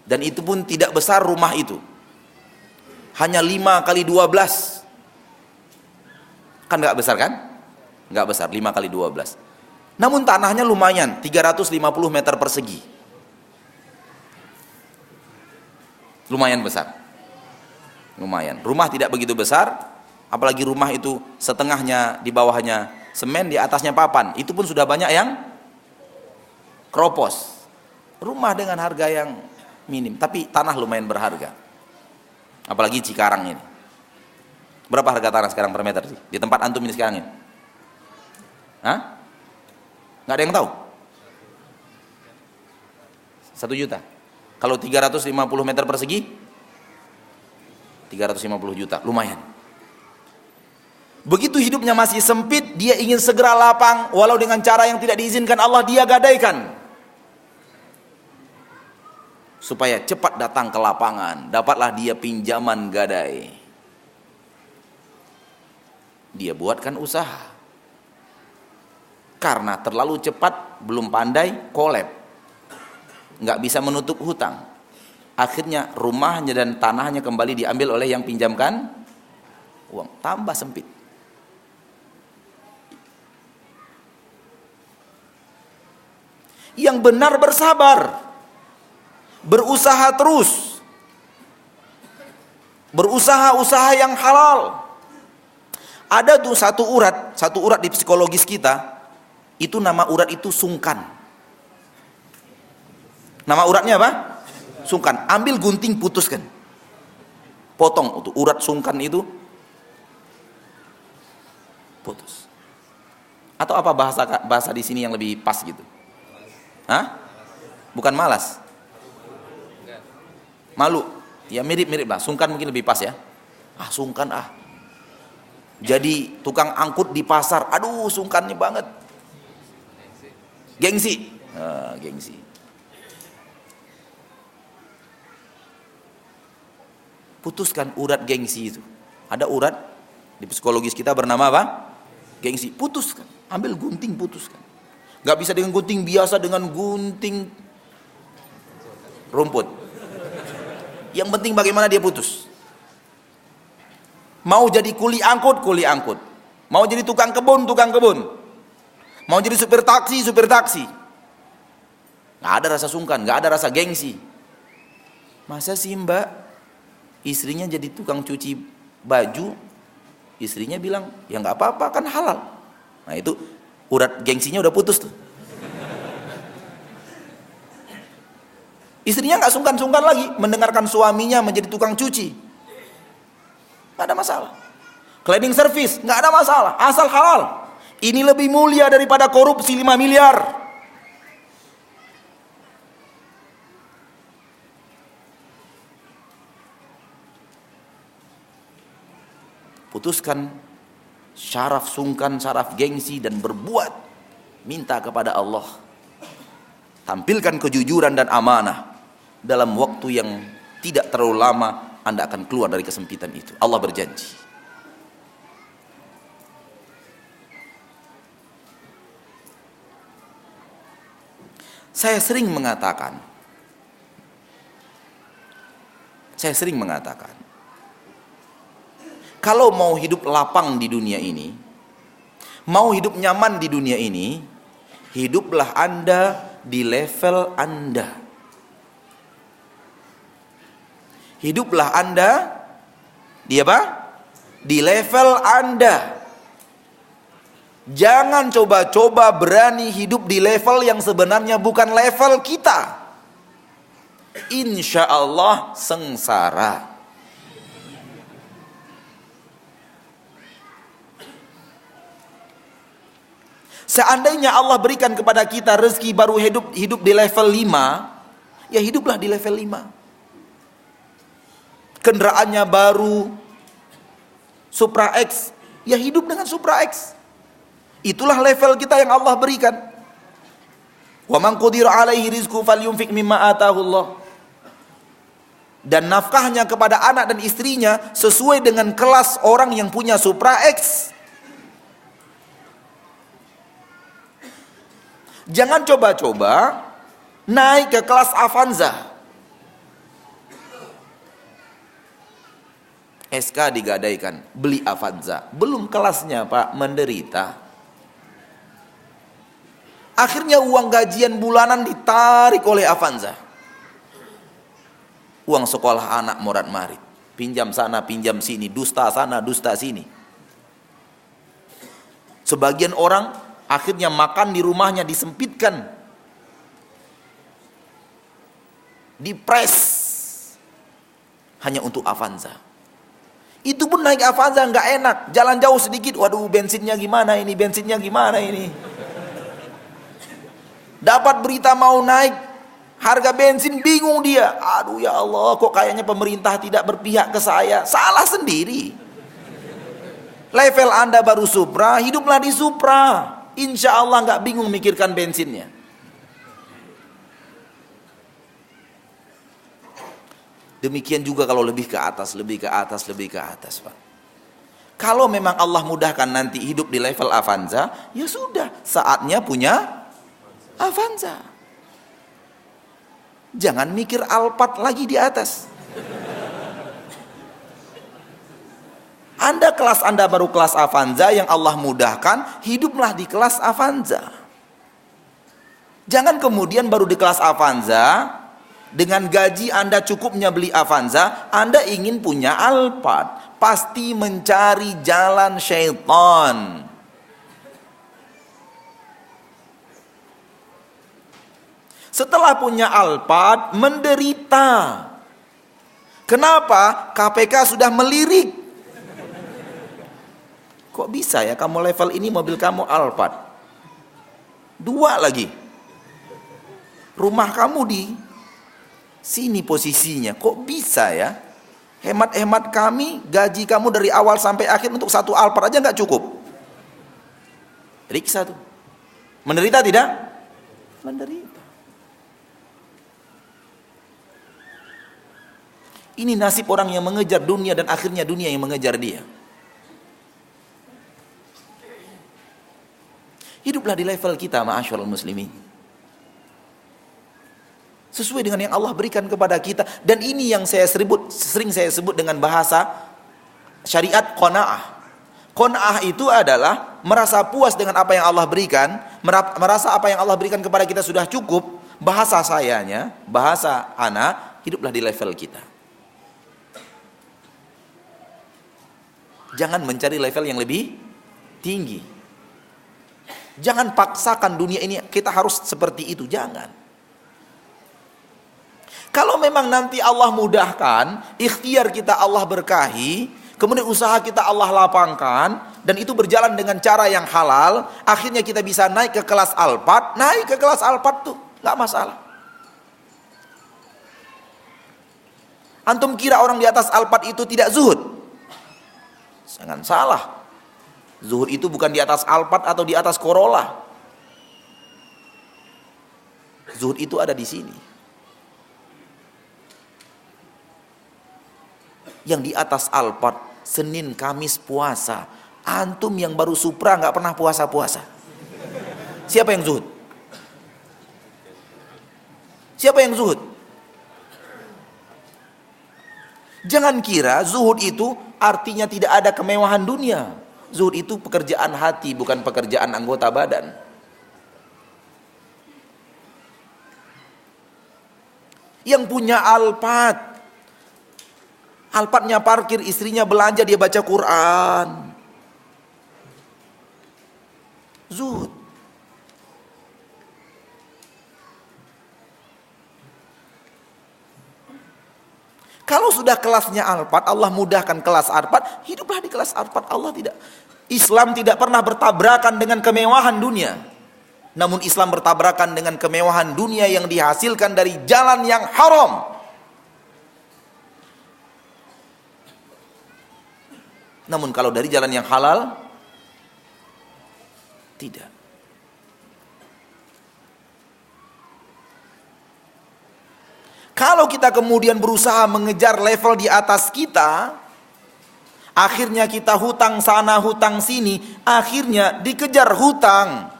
Dan itu pun tidak besar rumah itu. Hanya 5 kali 12 Kan nggak besar kan? Nggak besar, 5 kali 12. Namun tanahnya lumayan, 350 meter persegi. Lumayan besar. Lumayan. Rumah tidak begitu besar, apalagi rumah itu setengahnya di bawahnya semen, di atasnya papan. Itu pun sudah banyak yang kropos. Rumah dengan harga yang minim, tapi tanah lumayan berharga. Apalagi Cikarang ini. Berapa harga tanah sekarang per meter sih? Di tempat antum ini sekarang ini? Hah? Nggak ada yang tahu? Satu juta. Kalau 350 meter persegi? 350 juta, lumayan. Begitu hidupnya masih sempit, dia ingin segera lapang, walau dengan cara yang tidak diizinkan Allah, dia gadaikan. Supaya cepat datang ke lapangan, dapatlah dia pinjaman gadai dia buatkan usaha. Karena terlalu cepat, belum pandai, kolab. Nggak bisa menutup hutang. Akhirnya rumahnya dan tanahnya kembali diambil oleh yang pinjamkan uang. Tambah sempit. Yang benar bersabar. Berusaha terus. Berusaha usaha yang halal ada tuh satu urat, satu urat di psikologis kita, itu nama urat itu sungkan. Nama uratnya apa? Sungkan. Ambil gunting putuskan. Potong untuk urat sungkan itu putus. Atau apa bahasa bahasa di sini yang lebih pas gitu? Hah? Bukan malas. Malu. Ya mirip-mirip lah. Sungkan mungkin lebih pas ya. Ah sungkan ah jadi tukang angkut di pasar aduh sungkannya banget gengsi. Uh, gengsi. Putuskan urat gengsi itu. Ada urat di psikologis kita bernama apa? Gengsi. Putuskan. Ambil gunting putuskan. Gak bisa dengan gunting biasa dengan gunting rumput. Yang penting bagaimana dia putus. Mau jadi kuli angkut, kuli angkut. Mau jadi tukang kebun, tukang kebun. Mau jadi supir taksi, supir taksi. Gak ada rasa sungkan, gak ada rasa gengsi. Masa sih mbak, istrinya jadi tukang cuci baju, istrinya bilang, ya nggak apa-apa kan halal. Nah itu urat gengsinya udah putus tuh. Istrinya nggak sungkan-sungkan lagi mendengarkan suaminya menjadi tukang cuci nggak ada masalah. Cleaning service nggak ada masalah, asal halal. Ini lebih mulia daripada korupsi 5 miliar. Putuskan syaraf sungkan, syaraf gengsi dan berbuat minta kepada Allah. Tampilkan kejujuran dan amanah dalam waktu yang tidak terlalu lama anda akan keluar dari kesempitan itu. Allah berjanji. Saya sering mengatakan, saya sering mengatakan, kalau mau hidup lapang di dunia ini, mau hidup nyaman di dunia ini, hiduplah Anda di level Anda. hiduplah Anda di apa? Di level Anda. Jangan coba-coba berani hidup di level yang sebenarnya bukan level kita. Insya Allah sengsara. Seandainya Allah berikan kepada kita rezeki baru hidup hidup di level 5, ya hiduplah di level 5. Kendaraannya baru Supra X, ya hidup dengan Supra X. Itulah level kita yang Allah berikan. Wa man qudira alaihi rizqu falyunfik mimma atahu Allah. Dan nafkahnya kepada anak dan istrinya sesuai dengan kelas orang yang punya Supra X. Jangan coba-coba naik ke kelas Avanza. SK digadaikan, beli Avanza. Belum kelasnya Pak, menderita. Akhirnya uang gajian bulanan ditarik oleh Avanza. Uang sekolah anak morat marit. Pinjam sana, pinjam sini, dusta sana, dusta sini. Sebagian orang akhirnya makan di rumahnya disempitkan. Dipres. Hanya untuk Avanza. Itu pun naik Avanza nggak enak, jalan jauh sedikit, waduh bensinnya gimana ini, bensinnya gimana ini. Dapat berita mau naik harga bensin bingung dia. Aduh ya Allah, kok kayaknya pemerintah tidak berpihak ke saya. Salah sendiri. Level Anda baru Supra, hiduplah di Supra. Insya Allah nggak bingung mikirkan bensinnya. Demikian juga kalau lebih ke atas, lebih ke atas, lebih ke atas, Pak. Kalau memang Allah mudahkan nanti hidup di level Avanza, ya sudah, saatnya punya Avanza. Jangan mikir Alphard lagi di atas. Anda kelas Anda baru kelas Avanza yang Allah mudahkan, hiduplah di kelas Avanza. Jangan kemudian baru di kelas Avanza, dengan gaji Anda cukupnya beli Avanza, Anda ingin punya Alphard. Pasti mencari jalan syaitan. Setelah punya Alphard, menderita. Kenapa? KPK sudah melirik. Kok bisa ya kamu level ini mobil kamu Alphard? Dua lagi. Rumah kamu di Sini posisinya. Kok bisa ya? Hemat-hemat kami, gaji kamu dari awal sampai akhir untuk satu alpar aja nggak cukup. Riksa tuh. Menderita tidak? Menderita. Ini nasib orang yang mengejar dunia dan akhirnya dunia yang mengejar dia. Hiduplah di level kita, ma'asyarul muslimin sesuai dengan yang Allah berikan kepada kita dan ini yang saya sebut sering saya sebut dengan bahasa syariat qanaah. Qanaah itu adalah merasa puas dengan apa yang Allah berikan, merasa apa yang Allah berikan kepada kita sudah cukup. Bahasa sayanya, bahasa anak, hiduplah di level kita. Jangan mencari level yang lebih tinggi. Jangan paksakan dunia ini kita harus seperti itu, jangan. Kalau memang nanti Allah mudahkan, ikhtiar kita Allah berkahi, kemudian usaha kita Allah lapangkan, dan itu berjalan dengan cara yang halal, akhirnya kita bisa naik ke kelas alpat, naik ke kelas alpat tuh, nggak masalah. Antum kira orang di atas alpat itu tidak zuhud? Jangan salah. Zuhud itu bukan di atas alpat atau di atas Corolla. Zuhud itu ada di sini. yang di atas Alphard Senin Kamis puasa antum yang baru Supra nggak pernah puasa-puasa siapa yang zuhud siapa yang zuhud jangan kira zuhud itu artinya tidak ada kemewahan dunia zuhud itu pekerjaan hati bukan pekerjaan anggota badan yang punya Alphard Alphardnya parkir, istrinya belanja, dia baca Quran. Zuhud. Kalau sudah kelasnya Alphard, Allah mudahkan kelas Alphard, hiduplah di kelas Alphard. Allah tidak Islam tidak pernah bertabrakan dengan kemewahan dunia. Namun Islam bertabrakan dengan kemewahan dunia yang dihasilkan dari jalan yang haram. Namun kalau dari jalan yang halal tidak. Kalau kita kemudian berusaha mengejar level di atas kita, Akhirnya kita hutang sana, hutang sini, akhirnya dikejar hutang.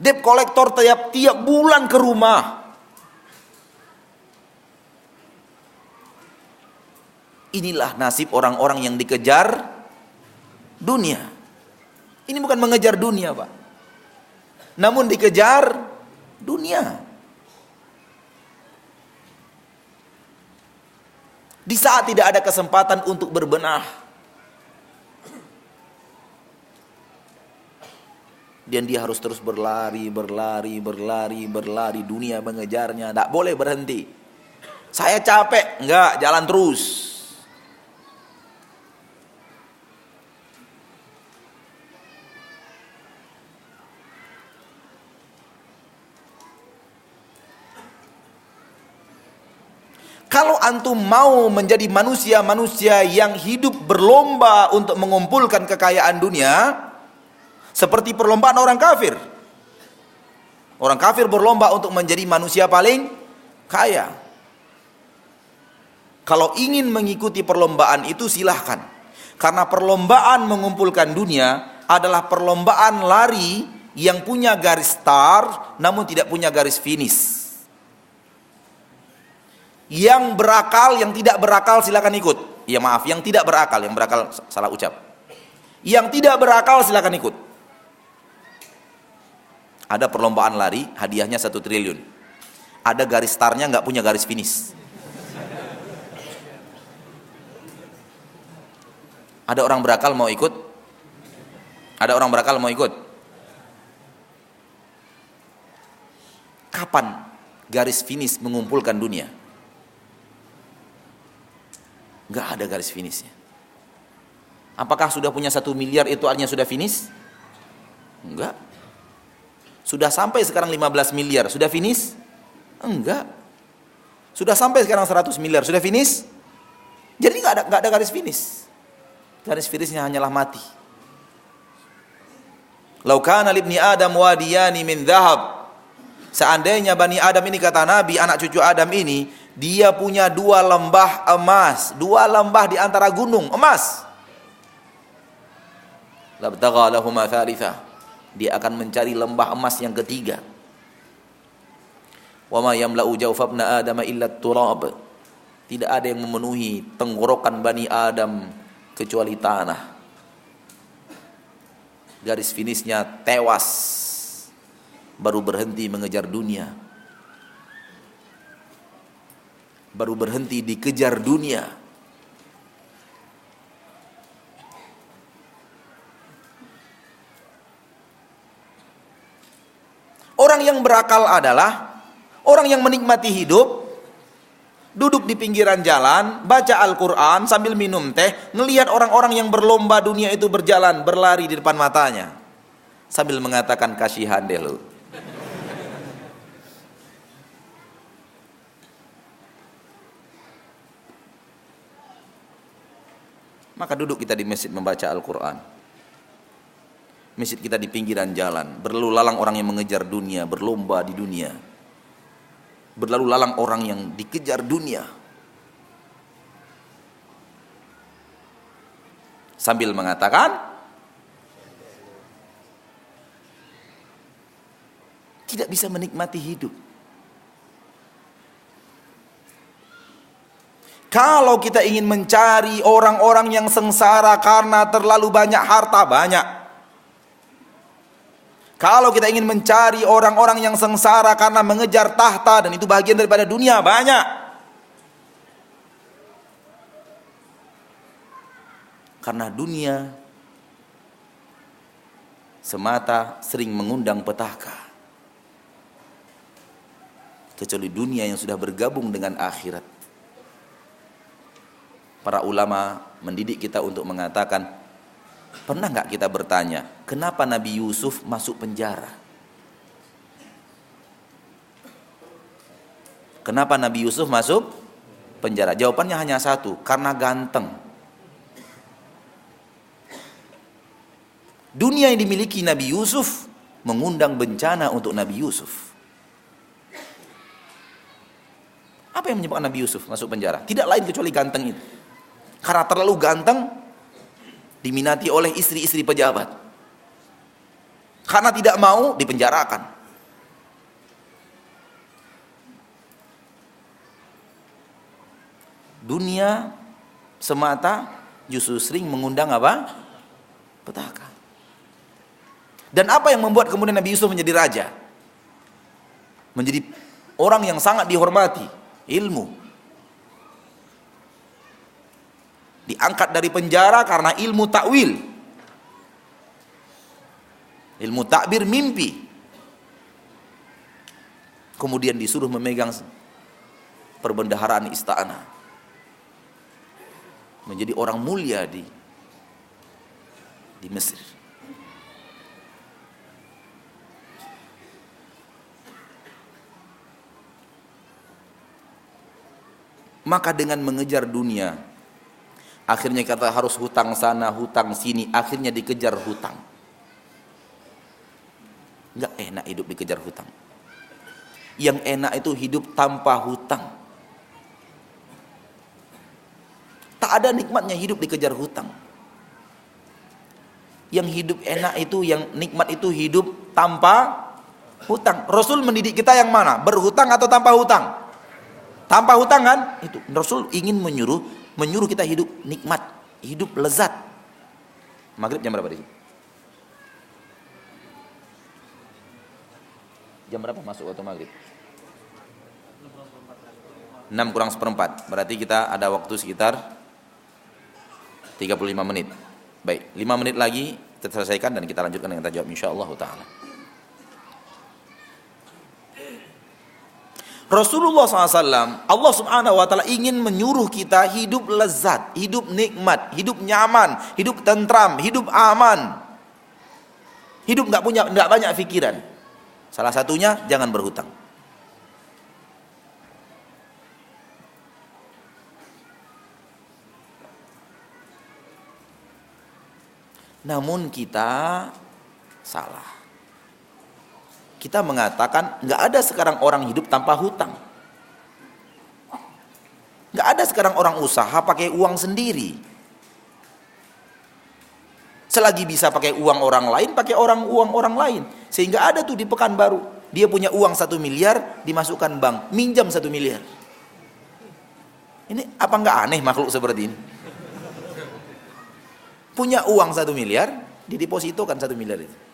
Debt kolektor tiap tiap bulan ke rumah. Inilah nasib orang-orang yang dikejar dunia. Ini bukan mengejar dunia, Pak. Namun dikejar dunia. Di saat tidak ada kesempatan untuk berbenah. Dan dia harus terus berlari, berlari, berlari, berlari. Dunia mengejarnya, tidak boleh berhenti. Saya capek, enggak, jalan terus. Kalau antum mau menjadi manusia-manusia yang hidup berlomba untuk mengumpulkan kekayaan dunia, seperti perlombaan orang kafir. Orang kafir berlomba untuk menjadi manusia paling kaya. Kalau ingin mengikuti perlombaan itu silahkan. Karena perlombaan mengumpulkan dunia adalah perlombaan lari yang punya garis start namun tidak punya garis finish. Yang berakal, yang tidak berakal silakan ikut. Ya maaf, yang tidak berakal, yang berakal salah ucap. Yang tidak berakal silakan ikut. Ada perlombaan lari, hadiahnya satu triliun. Ada garis startnya nggak punya garis finish. Ada orang berakal mau ikut? Ada orang berakal mau ikut? Kapan garis finish mengumpulkan dunia? Nggak ada garis finishnya. Apakah sudah punya satu miliar itu artinya sudah finish? Enggak. Sudah sampai sekarang 15 miliar, sudah finish? Enggak. Sudah sampai sekarang 100 miliar, sudah finish? Jadi nggak ada, nggak ada garis finish. Garis finishnya hanyalah mati. Laukana libni Adam wadiyani min dhahab. Seandainya Bani Adam ini kata Nabi, anak cucu Adam ini dia punya dua lembah emas, dua lembah di antara gunung emas. Dia akan mencari lembah emas yang ketiga. Wa yamla'u jawfabna adama illa turab. Tidak ada yang memenuhi tenggorokan Bani Adam kecuali tanah. Garis finishnya tewas. Baru berhenti mengejar dunia baru berhenti dikejar dunia. Orang yang berakal adalah orang yang menikmati hidup, duduk di pinggiran jalan, baca Al-Quran sambil minum teh, ngelihat orang-orang yang berlomba dunia itu berjalan, berlari di depan matanya. Sambil mengatakan kasihan deh lu. Maka duduk kita di masjid membaca Al-Quran. Masjid kita di pinggiran jalan. Berlalu lalang orang yang mengejar dunia, berlomba di dunia. Berlalu lalang orang yang dikejar dunia. Sambil mengatakan, tidak bisa menikmati hidup. Kalau kita ingin mencari orang-orang yang sengsara karena terlalu banyak harta, banyak. Kalau kita ingin mencari orang-orang yang sengsara karena mengejar tahta dan itu bagian daripada dunia, banyak. Karena dunia semata sering mengundang petaka. Kecuali dunia yang sudah bergabung dengan akhirat para ulama mendidik kita untuk mengatakan pernah nggak kita bertanya kenapa Nabi Yusuf masuk penjara kenapa Nabi Yusuf masuk penjara jawabannya hanya satu karena ganteng dunia yang dimiliki Nabi Yusuf mengundang bencana untuk Nabi Yusuf Apa yang menyebabkan Nabi Yusuf masuk penjara? Tidak lain kecuali ganteng itu. Karena terlalu ganteng, diminati oleh istri-istri pejabat. Karena tidak mau, dipenjarakan. Dunia semata justru sering mengundang apa? Petaka. Dan apa yang membuat kemudian Nabi Yusuf menjadi raja? Menjadi orang yang sangat dihormati ilmu. Diangkat dari penjara karena ilmu takwil. Ilmu takbir mimpi. Kemudian disuruh memegang perbendaharaan istana. Menjadi orang mulia di di Mesir. Maka dengan mengejar dunia, akhirnya kata harus hutang sana, hutang sini, akhirnya dikejar hutang. Enggak enak hidup dikejar hutang. Yang enak itu hidup tanpa hutang. Tak ada nikmatnya hidup dikejar hutang. Yang hidup enak itu, yang nikmat itu hidup tanpa hutang. Rasul mendidik kita yang mana? Berhutang atau tanpa hutang? Tanpa hutang kan? Itu Rasul ingin menyuruh menyuruh kita hidup nikmat, hidup lezat. Maghrib jam berapa di Jam berapa masuk waktu maghrib? 6 kurang seperempat. Berarti kita ada waktu sekitar 35 menit. Baik, 5 menit lagi kita selesaikan dan kita lanjutkan dengan tajawab insyaallah taala. Rasulullah SAW, Allah Subhanahu wa Ta'ala ingin menyuruh kita hidup lezat, hidup nikmat, hidup nyaman, hidup tentram, hidup aman, hidup nggak punya nggak banyak pikiran. Salah satunya jangan berhutang. Namun kita salah. Kita mengatakan nggak ada sekarang orang hidup tanpa hutang. Nggak ada sekarang orang usaha pakai uang sendiri. Selagi bisa pakai uang orang lain, pakai orang uang orang lain. Sehingga ada tuh di Pekanbaru, dia punya uang satu miliar, dimasukkan bank, minjam satu miliar. Ini apa nggak aneh makhluk seperti ini? Punya uang satu miliar, didepositokan satu miliar itu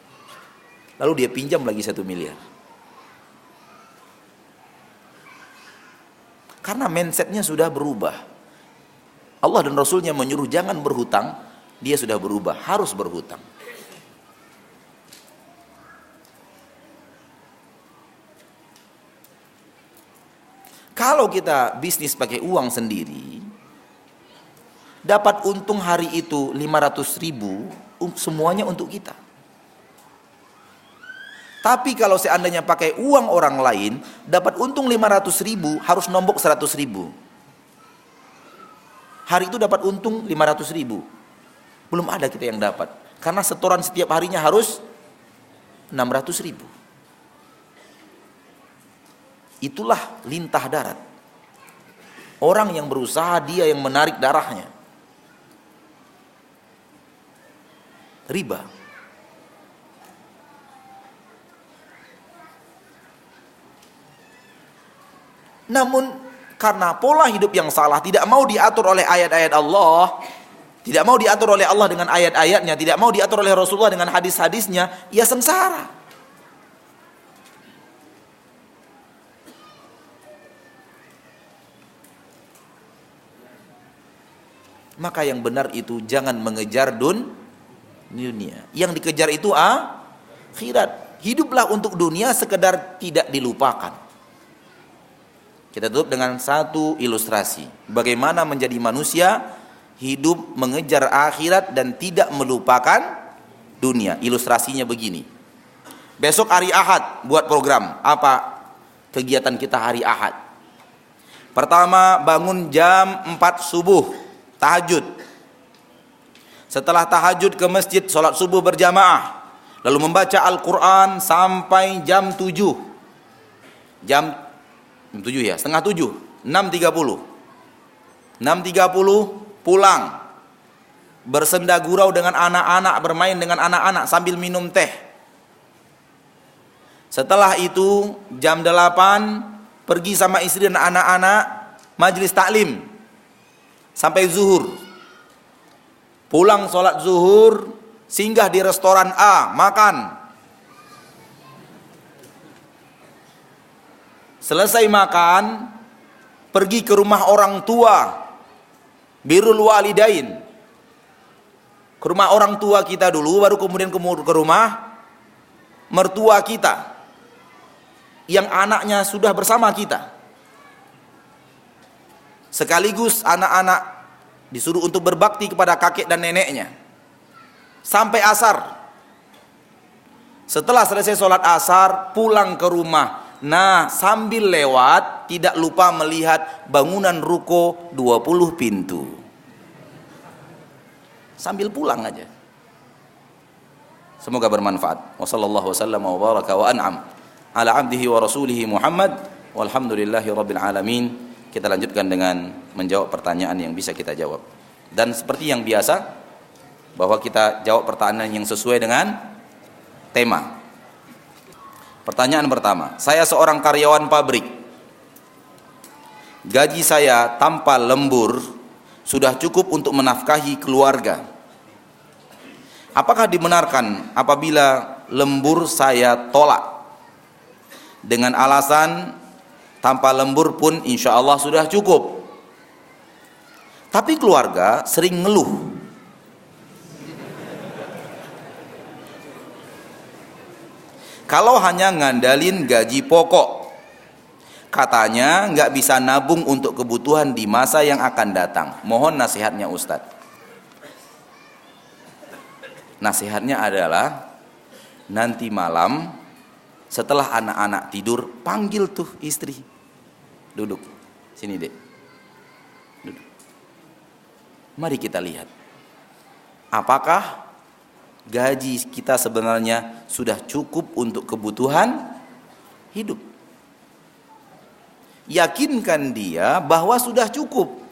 lalu dia pinjam lagi satu miliar. Karena mindsetnya sudah berubah. Allah dan Rasulnya menyuruh jangan berhutang, dia sudah berubah, harus berhutang. Kalau kita bisnis pakai uang sendiri, dapat untung hari itu 500 ribu, um, semuanya untuk kita. Tapi kalau seandainya pakai uang orang lain, dapat untung 500 ribu, harus nombok 100 ribu. Hari itu dapat untung 500 ribu. Belum ada kita yang dapat. Karena setoran setiap harinya harus 600 ribu. Itulah lintah darat. Orang yang berusaha dia yang menarik darahnya. Riba. Namun karena pola hidup yang salah tidak mau diatur oleh ayat-ayat Allah, tidak mau diatur oleh Allah dengan ayat-ayatnya, tidak mau diatur oleh Rasulullah dengan hadis-hadisnya, ia sengsara. Maka yang benar itu jangan mengejar dun dunia. Yang dikejar itu akhirat. Hiduplah untuk dunia sekedar tidak dilupakan. Kita tutup dengan satu ilustrasi. Bagaimana menjadi manusia hidup mengejar akhirat dan tidak melupakan dunia. Ilustrasinya begini. Besok hari Ahad buat program. Apa kegiatan kita hari Ahad? Pertama bangun jam 4 subuh, tahajud. Setelah tahajud ke masjid, sholat subuh berjamaah. Lalu membaca Al-Quran sampai jam 7. Jam 7 ya, setengah 7, 6.30. 6.30 pulang bersenda gurau dengan anak-anak, bermain dengan anak-anak sambil minum teh. Setelah itu jam 8 pergi sama istri dan anak-anak majlis taklim sampai zuhur. Pulang sholat zuhur, singgah di restoran A, makan. Selesai makan, pergi ke rumah orang tua, birul walidain, ke rumah orang tua kita dulu baru kemudian ke rumah mertua kita yang anaknya sudah bersama kita. Sekaligus anak-anak disuruh untuk berbakti kepada kakek dan neneknya. Sampai asar. Setelah selesai sholat asar pulang ke rumah nah sambil lewat tidak lupa melihat bangunan ruko 20 pintu sambil pulang aja. Semoga bermanfaat. Wassallallahu wasallam wa baraka wa an'am ala abdihi wa rasulihi Muhammad walhamdulillahi rabbil alamin. Kita lanjutkan dengan menjawab pertanyaan yang bisa kita jawab. Dan seperti yang biasa bahwa kita jawab pertanyaan yang sesuai dengan tema. Pertanyaan pertama, saya seorang karyawan pabrik. Gaji saya tanpa lembur sudah cukup untuk menafkahi keluarga. Apakah dibenarkan apabila lembur saya tolak dengan alasan tanpa lembur pun insya Allah sudah cukup. Tapi keluarga sering ngeluh. Kalau hanya ngandalin gaji pokok, katanya nggak bisa nabung untuk kebutuhan di masa yang akan datang. Mohon nasihatnya Ustadz. Nasihatnya adalah nanti malam setelah anak-anak tidur panggil tuh istri. Duduk. Sini, Dek. Duduk. Mari kita lihat. Apakah gaji kita sebenarnya sudah cukup untuk kebutuhan hidup? Yakinkan dia bahwa sudah cukup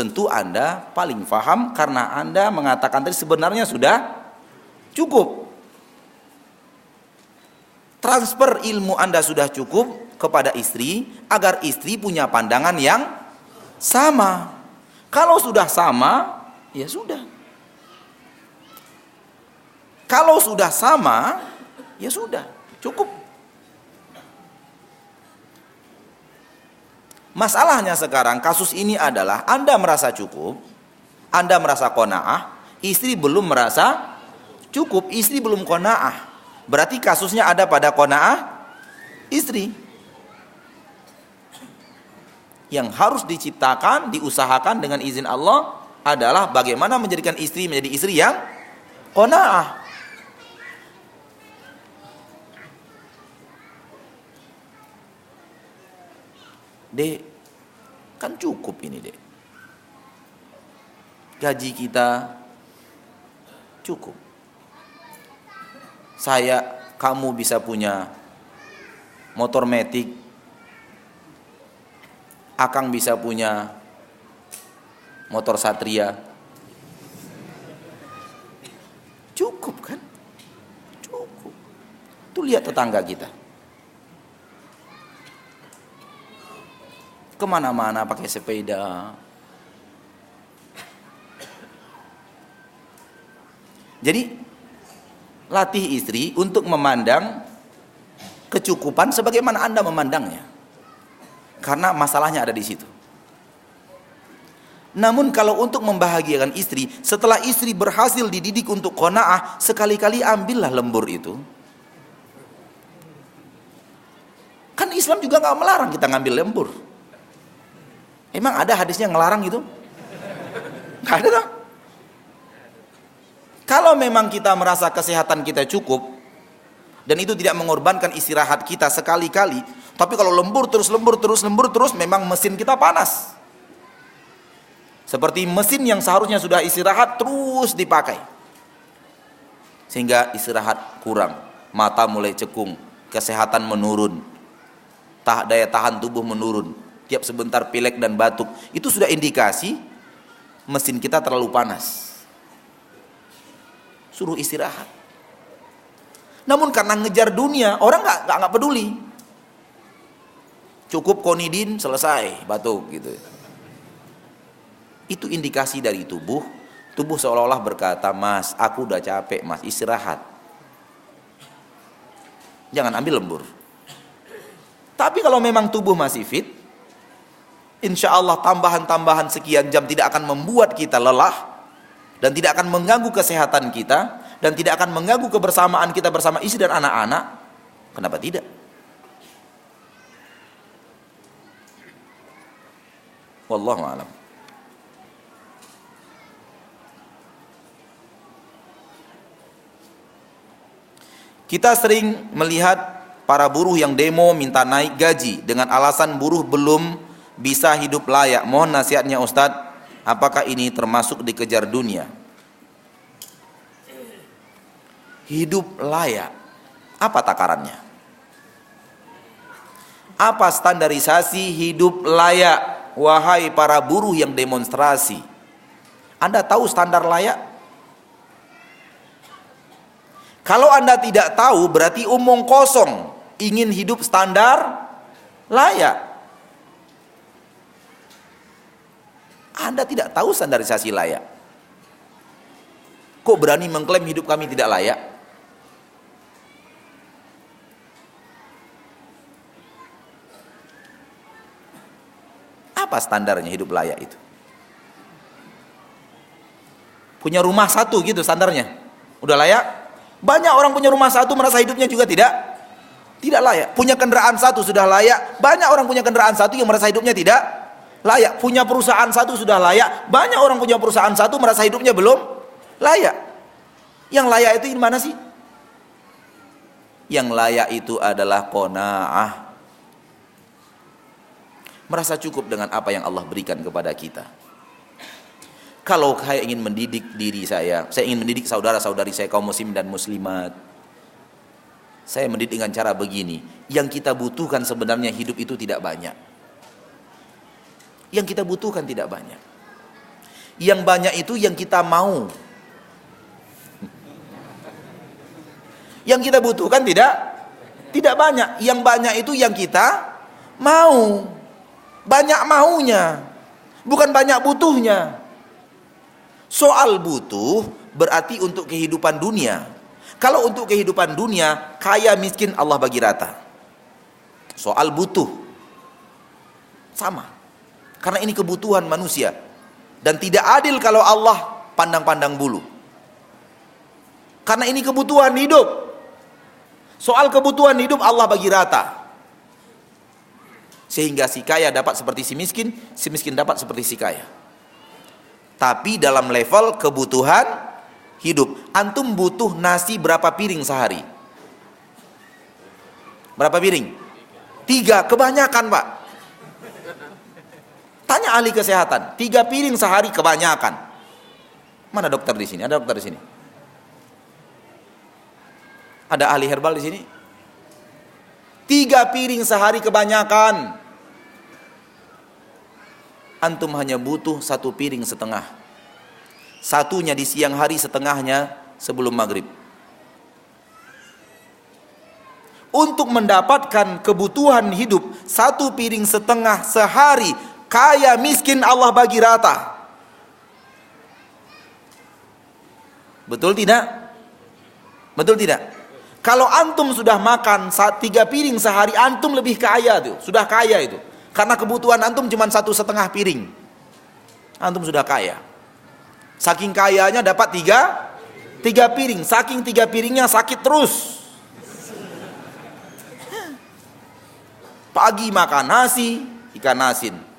tentu Anda paling faham karena Anda mengatakan tadi sebenarnya sudah cukup. Transfer ilmu Anda sudah cukup kepada istri agar istri punya pandangan yang sama. Kalau sudah sama, ya sudah. Kalau sudah sama, ya sudah, cukup. Masalahnya sekarang kasus ini adalah Anda merasa cukup, Anda merasa kona'ah, istri belum merasa cukup, istri belum kona'ah. Berarti kasusnya ada pada kona'ah istri. Yang harus diciptakan, diusahakan dengan izin Allah adalah bagaimana menjadikan istri menjadi istri yang kona'ah. Dek, kan cukup ini dek. Gaji kita cukup. Saya, kamu bisa punya motor metik. Akang bisa punya motor satria. Cukup kan? Cukup. Tuh lihat tetangga kita. Ke mana-mana pakai sepeda. Jadi latih istri untuk memandang kecukupan sebagaimana Anda memandangnya. Karena masalahnya ada di situ. Namun kalau untuk membahagiakan istri, setelah istri berhasil dididik untuk kona'ah, sekali-kali ambillah lembur itu. Kan Islam juga nggak melarang kita ngambil lembur. Emang ada hadisnya ngelarang itu? Gak ada dong. Kalau memang kita merasa kesehatan kita cukup dan itu tidak mengorbankan istirahat kita sekali-kali, tapi kalau lembur terus lembur terus lembur terus memang mesin kita panas. Seperti mesin yang seharusnya sudah istirahat terus dipakai. Sehingga istirahat kurang, mata mulai cekung, kesehatan menurun, daya tahan tubuh menurun, tiap sebentar pilek dan batuk. Itu sudah indikasi mesin kita terlalu panas. Suruh istirahat. Namun karena ngejar dunia, orang nggak nggak peduli. Cukup konidin selesai batuk gitu. Itu indikasi dari tubuh. Tubuh seolah-olah berkata, "Mas, aku udah capek, Mas, istirahat." Jangan ambil lembur. Tapi kalau memang tubuh masih fit, insya Allah tambahan-tambahan sekian jam tidak akan membuat kita lelah dan tidak akan mengganggu kesehatan kita dan tidak akan mengganggu kebersamaan kita bersama istri dan anak-anak. Kenapa tidak? Wallahu a'lam. Kita sering melihat para buruh yang demo minta naik gaji dengan alasan buruh belum bisa hidup layak. Mohon nasihatnya Ustadz, apakah ini termasuk dikejar dunia? Hidup layak, apa takarannya? Apa standarisasi hidup layak, wahai para buruh yang demonstrasi? Anda tahu standar layak? Kalau Anda tidak tahu berarti umum kosong ingin hidup standar layak. Anda tidak tahu standarisasi layak. Kok berani mengklaim hidup kami tidak layak? Apa standarnya hidup layak itu? Punya rumah satu gitu standarnya. Udah layak? Banyak orang punya rumah satu merasa hidupnya juga tidak tidak layak. Punya kendaraan satu sudah layak. Banyak orang punya kendaraan satu yang merasa hidupnya tidak layak. Punya perusahaan satu sudah layak. Banyak orang punya perusahaan satu merasa hidupnya belum layak. Yang layak itu mana sih? Yang layak itu adalah kona'ah. Merasa cukup dengan apa yang Allah berikan kepada kita. Kalau saya ingin mendidik diri saya, saya ingin mendidik saudara-saudari saya kaum muslim dan muslimat. Saya mendidik dengan cara begini. Yang kita butuhkan sebenarnya hidup itu tidak banyak. Yang kita butuhkan tidak banyak. Yang banyak itu yang kita mau. Yang kita butuhkan tidak tidak banyak. Yang banyak itu yang kita mau. Banyak maunya. Bukan banyak butuhnya. Soal butuh berarti untuk kehidupan dunia. Kalau untuk kehidupan dunia, kaya miskin Allah bagi rata. Soal butuh sama. Karena ini kebutuhan manusia dan tidak adil kalau Allah pandang-pandang bulu. Karena ini kebutuhan hidup. Soal kebutuhan hidup Allah bagi rata. Sehingga si kaya dapat seperti si miskin, si miskin dapat seperti si kaya tapi dalam level kebutuhan hidup. Antum butuh nasi berapa piring sehari? Berapa piring? Tiga, kebanyakan pak. Tanya ahli kesehatan, tiga piring sehari kebanyakan. Mana dokter di sini? Ada dokter di sini? Ada ahli herbal di sini? Tiga piring sehari kebanyakan antum hanya butuh satu piring setengah. Satunya di siang hari, setengahnya sebelum maghrib. Untuk mendapatkan kebutuhan hidup satu piring setengah sehari, kaya miskin Allah bagi rata. Betul tidak? Betul tidak? Kalau antum sudah makan tiga piring sehari, antum lebih kaya tuh, sudah kaya itu. Karena kebutuhan antum cuma satu setengah piring. Antum sudah kaya. Saking kayanya dapat tiga, tiga piring. Saking tiga piringnya sakit terus. Pagi makan nasi, ikan asin.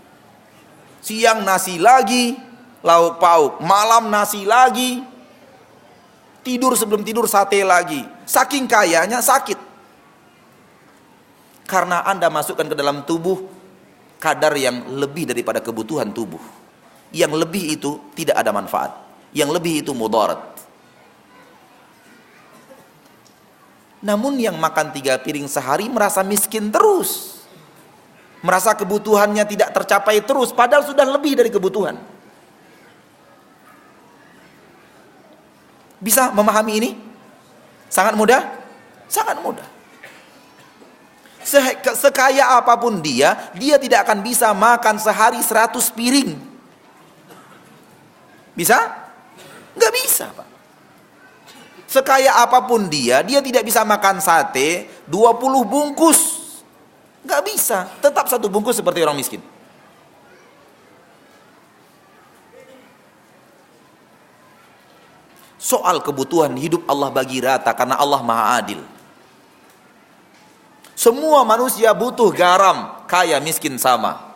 Siang nasi lagi, lauk pauk. Malam nasi lagi. Tidur sebelum tidur sate lagi. Saking kayanya sakit. Karena Anda masukkan ke dalam tubuh kadar yang lebih daripada kebutuhan tubuh. Yang lebih itu tidak ada manfaat. Yang lebih itu mudarat. Namun yang makan tiga piring sehari merasa miskin terus. Merasa kebutuhannya tidak tercapai terus, padahal sudah lebih dari kebutuhan. Bisa memahami ini? Sangat mudah? Sangat mudah. Sekaya apa pun dia, dia tidak akan bisa makan sehari seratus piring. Bisa? Nggak bisa, Pak. Sekaya apa pun dia, dia tidak bisa makan sate 20 bungkus. Gak bisa, tetap satu bungkus seperti orang miskin. Soal kebutuhan hidup Allah bagi rata karena Allah maha adil. Semua manusia butuh garam, kaya miskin sama.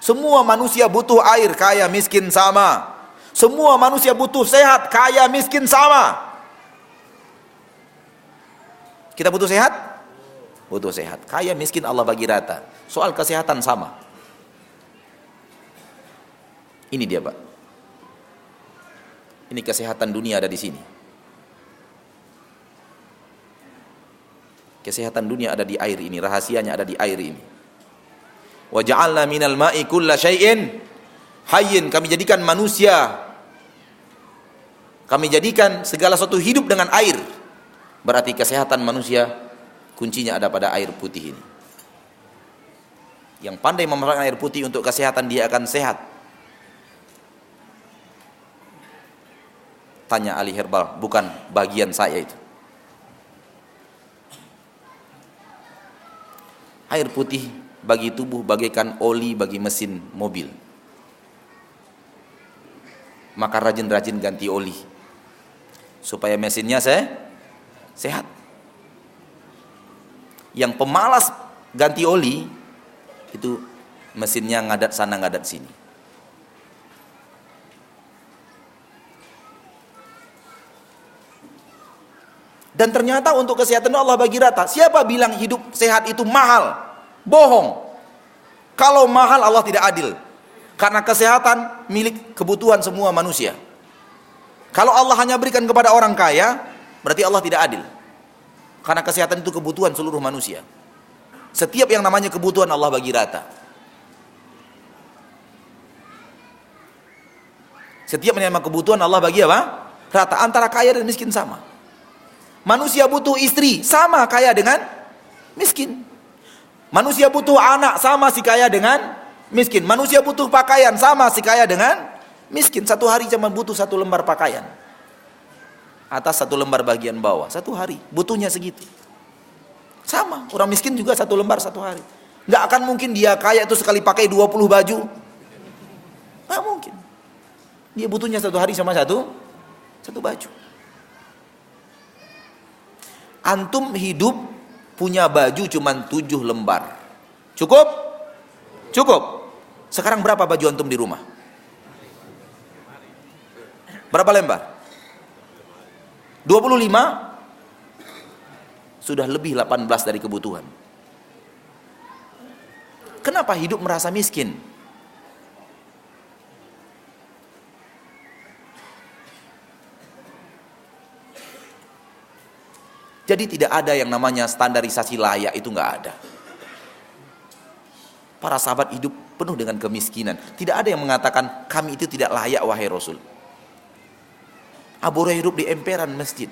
Semua manusia butuh air, kaya miskin sama. Semua manusia butuh sehat, kaya miskin sama. Kita butuh sehat? Butuh sehat. Kaya miskin Allah bagi rata. Soal kesehatan sama. Ini dia, Pak. Ini kesehatan dunia ada di sini. Kesehatan dunia ada di air ini, rahasianya ada di air ini. Wa ja'alna minal ma'i kulla syai'in hayyin. Kami jadikan manusia kami jadikan segala sesuatu hidup dengan air. Berarti kesehatan manusia kuncinya ada pada air putih ini. Yang pandai memanfaatkan air putih untuk kesehatan dia akan sehat. Tanya Ali Herbal, bukan bagian saya itu. Air putih bagi tubuh bagaikan oli bagi mesin mobil. Maka rajin-rajin ganti oli supaya mesinnya saya sehat. Yang pemalas ganti oli itu mesinnya ngadat sana ngadat sini. Dan ternyata untuk kesehatan Allah bagi rata. Siapa bilang hidup sehat itu mahal? Bohong. Kalau mahal Allah tidak adil. Karena kesehatan milik kebutuhan semua manusia. Kalau Allah hanya berikan kepada orang kaya, Berarti Allah tidak adil. Karena kesehatan itu kebutuhan seluruh manusia. Setiap yang namanya kebutuhan Allah bagi rata. Setiap yang namanya kebutuhan Allah bagi apa? Rata antara kaya dan miskin sama. Manusia butuh istri sama kaya dengan miskin. Manusia butuh anak sama si kaya dengan miskin. Manusia butuh pakaian sama si kaya dengan miskin. Satu hari cuma butuh satu lembar pakaian atas satu lembar bagian bawah satu hari butuhnya segitu. Sama orang miskin juga satu lembar satu hari. Nggak akan mungkin dia kaya itu sekali pakai 20 baju. Nggak mungkin. Dia butuhnya satu hari sama satu satu baju. Antum hidup punya baju cuma tujuh lembar. Cukup? Cukup. Sekarang berapa baju antum di rumah? Berapa lembar 25 sudah lebih 18 dari kebutuhan. Kenapa hidup merasa miskin? Jadi tidak ada yang namanya standarisasi layak itu nggak ada. Para sahabat hidup penuh dengan kemiskinan. Tidak ada yang mengatakan kami itu tidak layak wahai Rasul. Abu Hurairah hidup di emperan masjid.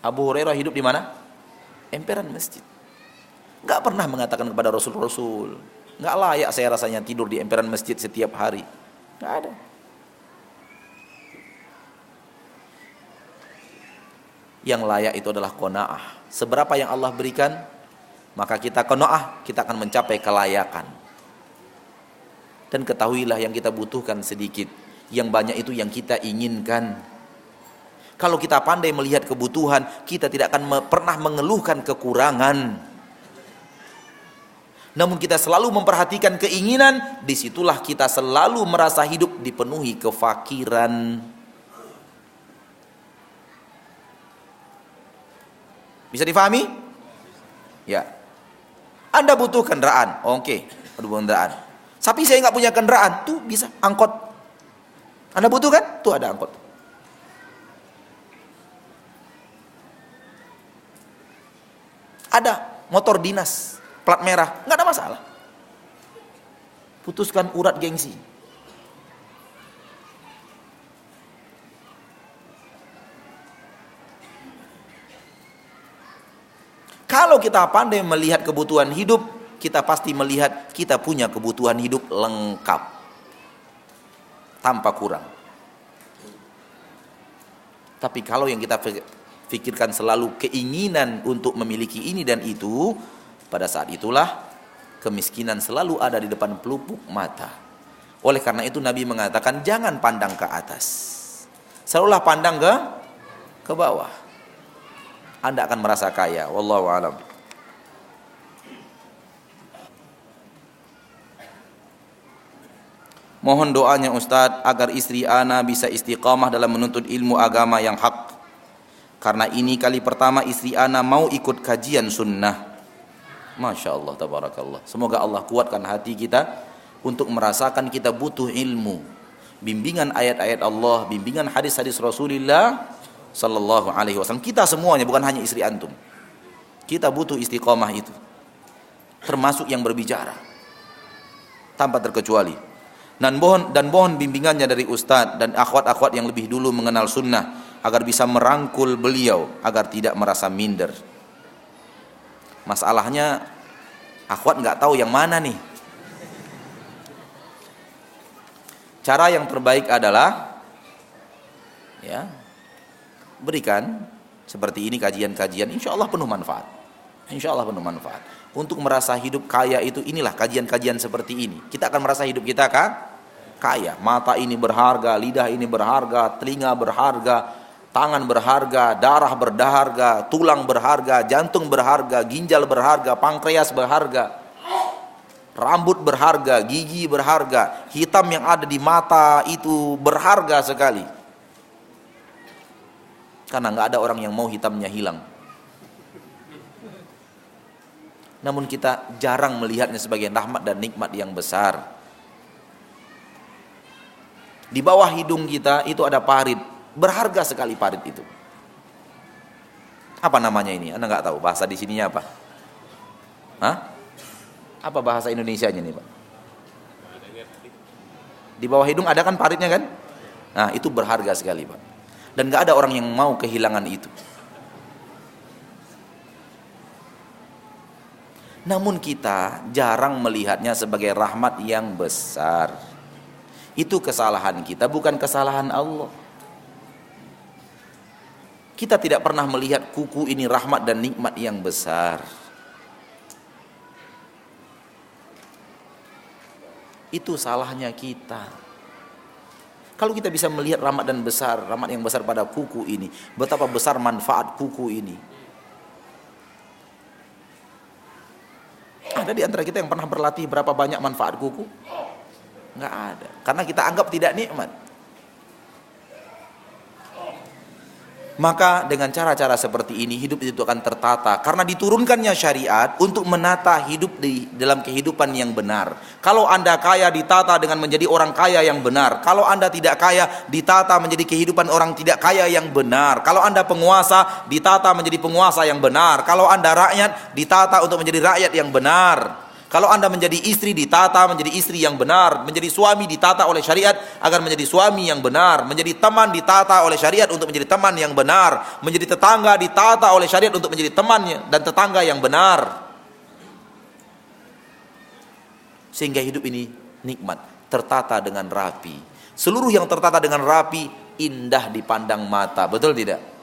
Abu Hurairah hidup di mana? Emperan masjid. Gak pernah mengatakan kepada Rasul-Rasul. Gak layak saya rasanya tidur di emperan masjid setiap hari. Gak ada. Yang layak itu adalah kona'ah. Seberapa yang Allah berikan, maka kita kona'ah, kita akan mencapai kelayakan. Dan ketahuilah yang kita butuhkan sedikit, yang banyak itu yang kita inginkan. Kalau kita pandai melihat kebutuhan, kita tidak akan pernah mengeluhkan kekurangan. namun kita selalu memperhatikan keinginan, di situlah kita selalu merasa hidup dipenuhi kefakiran. Bisa difahami? Ya. Anda butuh kendaraan, oke, butuh kendaraan. Tapi saya nggak punya kendaraan, tuh bisa angkot. Anda butuh kan? Tuh ada angkot. Ada motor dinas plat merah, nggak ada masalah. Putuskan urat gengsi. Kalau kita pandai melihat kebutuhan hidup, kita pasti melihat kita punya kebutuhan hidup lengkap. Tanpa kurang. Tapi kalau yang kita pikirkan selalu keinginan untuk memiliki ini dan itu, pada saat itulah kemiskinan selalu ada di depan pelupuk mata. Oleh karena itu Nabi mengatakan jangan pandang ke atas. Selalulah pandang ke ke bawah. Anda akan merasa kaya. Wallahu alam. Mohon doanya Ustadz agar istri Ana bisa istiqamah dalam menuntut ilmu agama yang hak. Karena ini kali pertama istri Ana mau ikut kajian sunnah. Masya Allah, tabarakallah. Semoga Allah kuatkan hati kita untuk merasakan kita butuh ilmu. Bimbingan ayat-ayat Allah, bimbingan hadis-hadis Rasulullah Sallallahu Alaihi Wasallam. Kita semuanya, bukan hanya istri antum. Kita butuh istiqomah itu. Termasuk yang berbicara. Tanpa terkecuali. Dan mohon, dan mohon bimbingannya dari ustadz dan akhwat-akhwat yang lebih dulu mengenal sunnah agar bisa merangkul beliau agar tidak merasa minder Masalahnya akhwat nggak tahu yang mana nih. Cara yang terbaik adalah ya berikan seperti ini kajian-kajian insya Allah penuh manfaat. Insya Allah penuh manfaat. Untuk merasa hidup kaya itu inilah kajian-kajian seperti ini. Kita akan merasa hidup kita kan kaya. Mata ini berharga, lidah ini berharga, telinga berharga, tangan berharga, darah berharga, tulang berharga, jantung berharga, ginjal berharga, pankreas berharga, rambut berharga, gigi berharga, hitam yang ada di mata itu berharga sekali. Karena nggak ada orang yang mau hitamnya hilang. Namun kita jarang melihatnya sebagai rahmat dan nikmat yang besar. Di bawah hidung kita itu ada parit, Berharga sekali parit itu. Apa namanya ini? Anda nggak tahu bahasa di sininya apa? Hah? Apa bahasa Indonesia-nya nih, Pak? Di bawah hidung ada kan paritnya kan? Nah, itu berharga sekali, Pak. Dan nggak ada orang yang mau kehilangan itu. Namun kita jarang melihatnya sebagai rahmat yang besar. Itu kesalahan kita, bukan kesalahan Allah. Kita tidak pernah melihat kuku ini rahmat dan nikmat yang besar. Itu salahnya kita. Kalau kita bisa melihat rahmat dan besar, rahmat yang besar pada kuku ini, betapa besar manfaat kuku ini. Ada di antara kita yang pernah berlatih berapa banyak manfaat kuku? Enggak ada. Karena kita anggap tidak nikmat. Maka dengan cara-cara seperti ini hidup itu akan tertata karena diturunkannya syariat untuk menata hidup di dalam kehidupan yang benar. Kalau Anda kaya ditata dengan menjadi orang kaya yang benar. Kalau Anda tidak kaya ditata menjadi kehidupan orang tidak kaya yang benar. Kalau Anda penguasa ditata menjadi penguasa yang benar. Kalau Anda rakyat ditata untuk menjadi rakyat yang benar. Kalau Anda menjadi istri ditata menjadi istri yang benar, menjadi suami ditata oleh syariat agar menjadi suami yang benar, menjadi teman ditata oleh syariat untuk menjadi teman yang benar, menjadi tetangga ditata oleh syariat untuk menjadi temannya dan tetangga yang benar. Sehingga hidup ini nikmat, tertata dengan rapi. Seluruh yang tertata dengan rapi indah dipandang mata, betul tidak?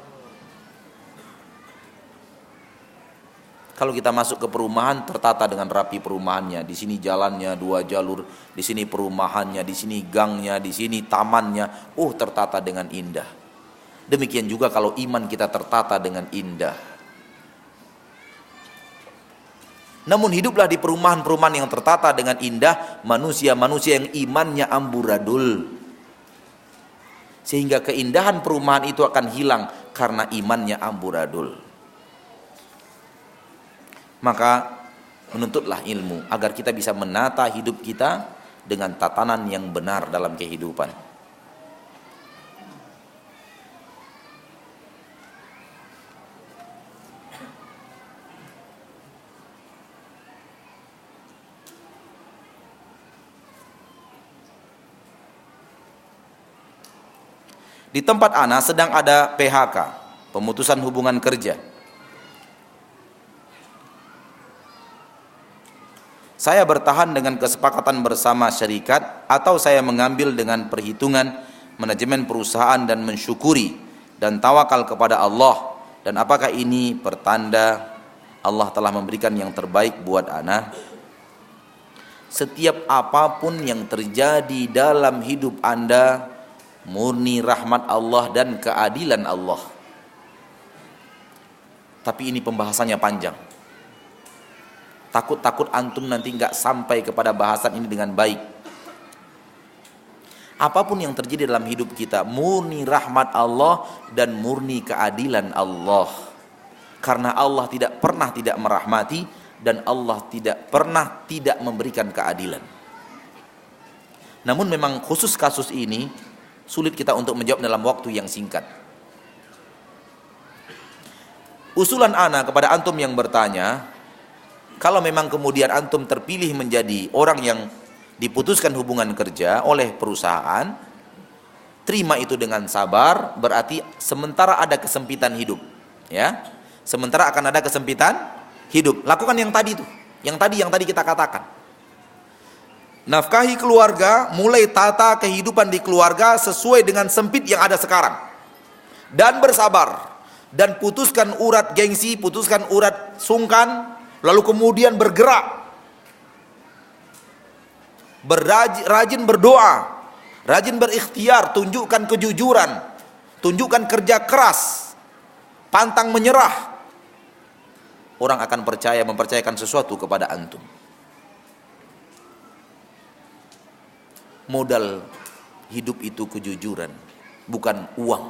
Kalau kita masuk ke perumahan tertata dengan rapi perumahannya. Di sini jalannya dua jalur, di sini perumahannya, di sini gangnya, di sini tamannya. Oh, tertata dengan indah. Demikian juga kalau iman kita tertata dengan indah. Namun hiduplah di perumahan-perumahan yang tertata dengan indah, manusia-manusia yang imannya amburadul. Sehingga keindahan perumahan itu akan hilang karena imannya amburadul. Maka menuntutlah ilmu agar kita bisa menata hidup kita dengan tatanan yang benar dalam kehidupan. Di tempat ana sedang ada PHK, pemutusan hubungan kerja. Saya bertahan dengan kesepakatan bersama syarikat atau saya mengambil dengan perhitungan manajemen perusahaan dan mensyukuri dan tawakal kepada Allah dan apakah ini pertanda Allah telah memberikan yang terbaik buat ana setiap apa pun yang terjadi dalam hidup Anda murni rahmat Allah dan keadilan Allah. Tapi ini pembahasannya panjang. Takut-takut antum nanti nggak sampai kepada bahasan ini dengan baik. Apa pun yang terjadi dalam hidup kita, murni rahmat Allah dan murni keadilan Allah. Karena Allah tidak pernah tidak merahmati dan Allah tidak pernah tidak memberikan keadilan. Namun memang khusus kasus ini sulit kita untuk menjawab dalam waktu yang singkat. Usulan ana kepada antum yang bertanya, kalau memang kemudian antum terpilih menjadi orang yang diputuskan hubungan kerja oleh perusahaan, terima itu dengan sabar, berarti sementara ada kesempitan hidup, ya. Sementara akan ada kesempitan hidup. Lakukan yang tadi itu, yang tadi yang tadi kita katakan. Nafkahi keluarga, mulai tata kehidupan di keluarga sesuai dengan sempit yang ada sekarang. Dan bersabar. Dan putuskan urat gengsi, putuskan urat sungkan, lalu kemudian bergerak. Berrajin, rajin berdoa, rajin berikhtiar, tunjukkan kejujuran, tunjukkan kerja keras, pantang menyerah. Orang akan percaya mempercayakan sesuatu kepada antum. modal hidup itu kejujuran, bukan uang.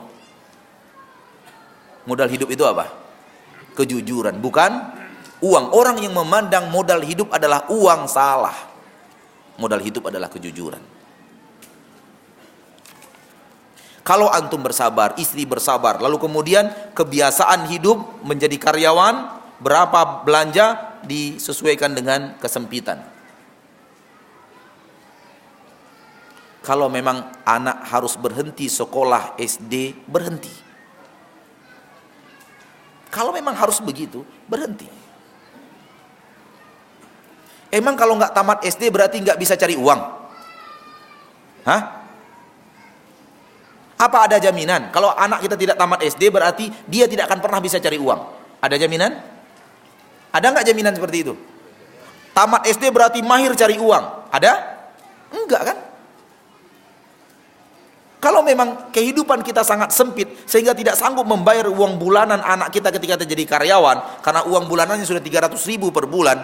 Modal hidup itu apa? Kejujuran, bukan uang. Orang yang memandang modal hidup adalah uang salah. Modal hidup adalah kejujuran. Kalau antum bersabar, istri bersabar, lalu kemudian kebiasaan hidup menjadi karyawan, berapa belanja disesuaikan dengan kesempitan. kalau memang anak harus berhenti sekolah SD, berhenti. Kalau memang harus begitu, berhenti. Emang kalau nggak tamat SD berarti nggak bisa cari uang? Hah? Apa ada jaminan? Kalau anak kita tidak tamat SD berarti dia tidak akan pernah bisa cari uang. Ada jaminan? Ada nggak jaminan seperti itu? Tamat SD berarti mahir cari uang. Ada? Enggak kan? Kalau memang kehidupan kita sangat sempit sehingga tidak sanggup membayar uang bulanan anak kita ketika kita jadi karyawan karena uang bulanannya sudah 300 ribu per bulan,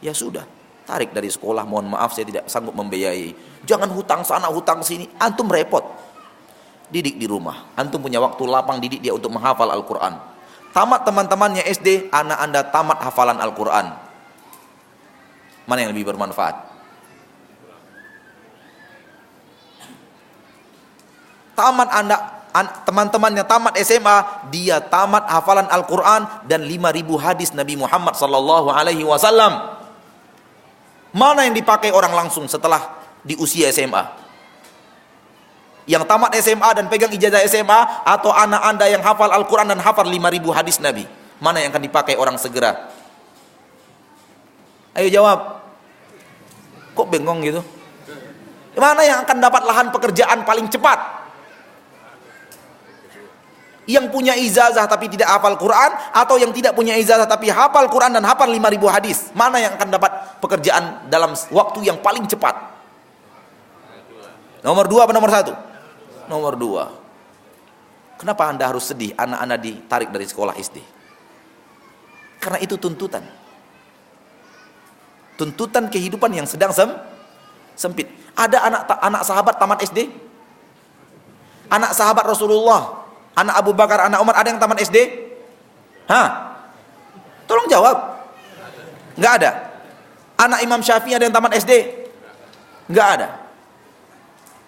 ya sudah tarik dari sekolah. Mohon maaf saya tidak sanggup membiayai. Jangan hutang sana hutang sini, antum repot. Didik di rumah, antum punya waktu lapang didik dia untuk menghafal Al-Quran. Tamat teman-temannya SD, anak anda tamat hafalan Al-Quran. Mana yang lebih bermanfaat? tamat anda teman-temannya tamat SMA, dia tamat hafalan Al-Quran dan 5000 hadis Nabi Muhammad sallallahu alaihi wasallam. Mana yang dipakai orang langsung setelah di usia SMA? Yang tamat SMA dan pegang ijazah SMA atau anak anda yang hafal Al-Quran dan hafal 5000 hadis Nabi? Mana yang akan dipakai orang segera? Ayo jawab. Kok bengong gitu? Mana yang akan dapat lahan pekerjaan paling cepat? Yang punya ijazah tapi tidak hafal Quran atau yang tidak punya ijazah tapi hafal Quran dan hafal 5000 hadis? Mana yang akan dapat pekerjaan dalam waktu yang paling cepat? Nomor dua apa nomor satu? Nomor dua. Kenapa anda harus sedih? Anak-anak ditarik dari sekolah SD karena itu tuntutan. Tuntutan kehidupan yang sedang sem sempit. Ada anak anak sahabat tamat SD? Anak sahabat Rasulullah, anak Abu Bakar, anak Umar ada yang tamat SD? Hah? Tolong jawab. Enggak ada. Anak Imam Syafi'i ada yang tamat SD? Enggak ada.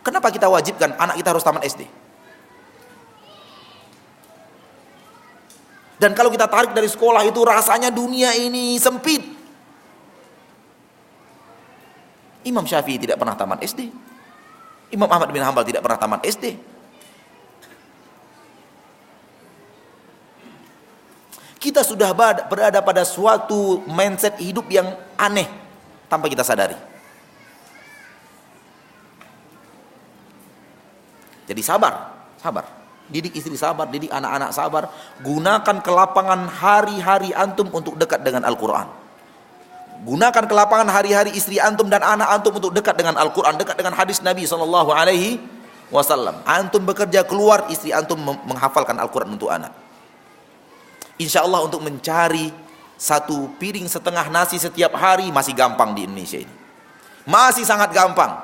Kenapa kita wajibkan anak kita harus tamat SD? Dan kalau kita tarik dari sekolah itu rasanya dunia ini sempit. Imam Syafi'i tidak pernah tamat SD. Imam Ahmad bin Hambal tidak pernah tamat SD. Kita sudah berada pada suatu mindset hidup yang aneh tanpa kita sadari. Jadi sabar, sabar. Didik istri sabar, didik anak-anak sabar. Gunakan kelapangan hari-hari antum untuk dekat dengan Al-Quran. Gunakan kelapangan hari-hari istri antum dan anak antum untuk dekat dengan Al-Quran, dekat dengan hadis Nabi Sallallahu Alaihi Wasallam. Antum bekerja keluar, istri antum menghafalkan Al-Quran untuk anak. Insya Allah untuk mencari satu piring setengah nasi setiap hari masih gampang di Indonesia ini. Masih sangat gampang.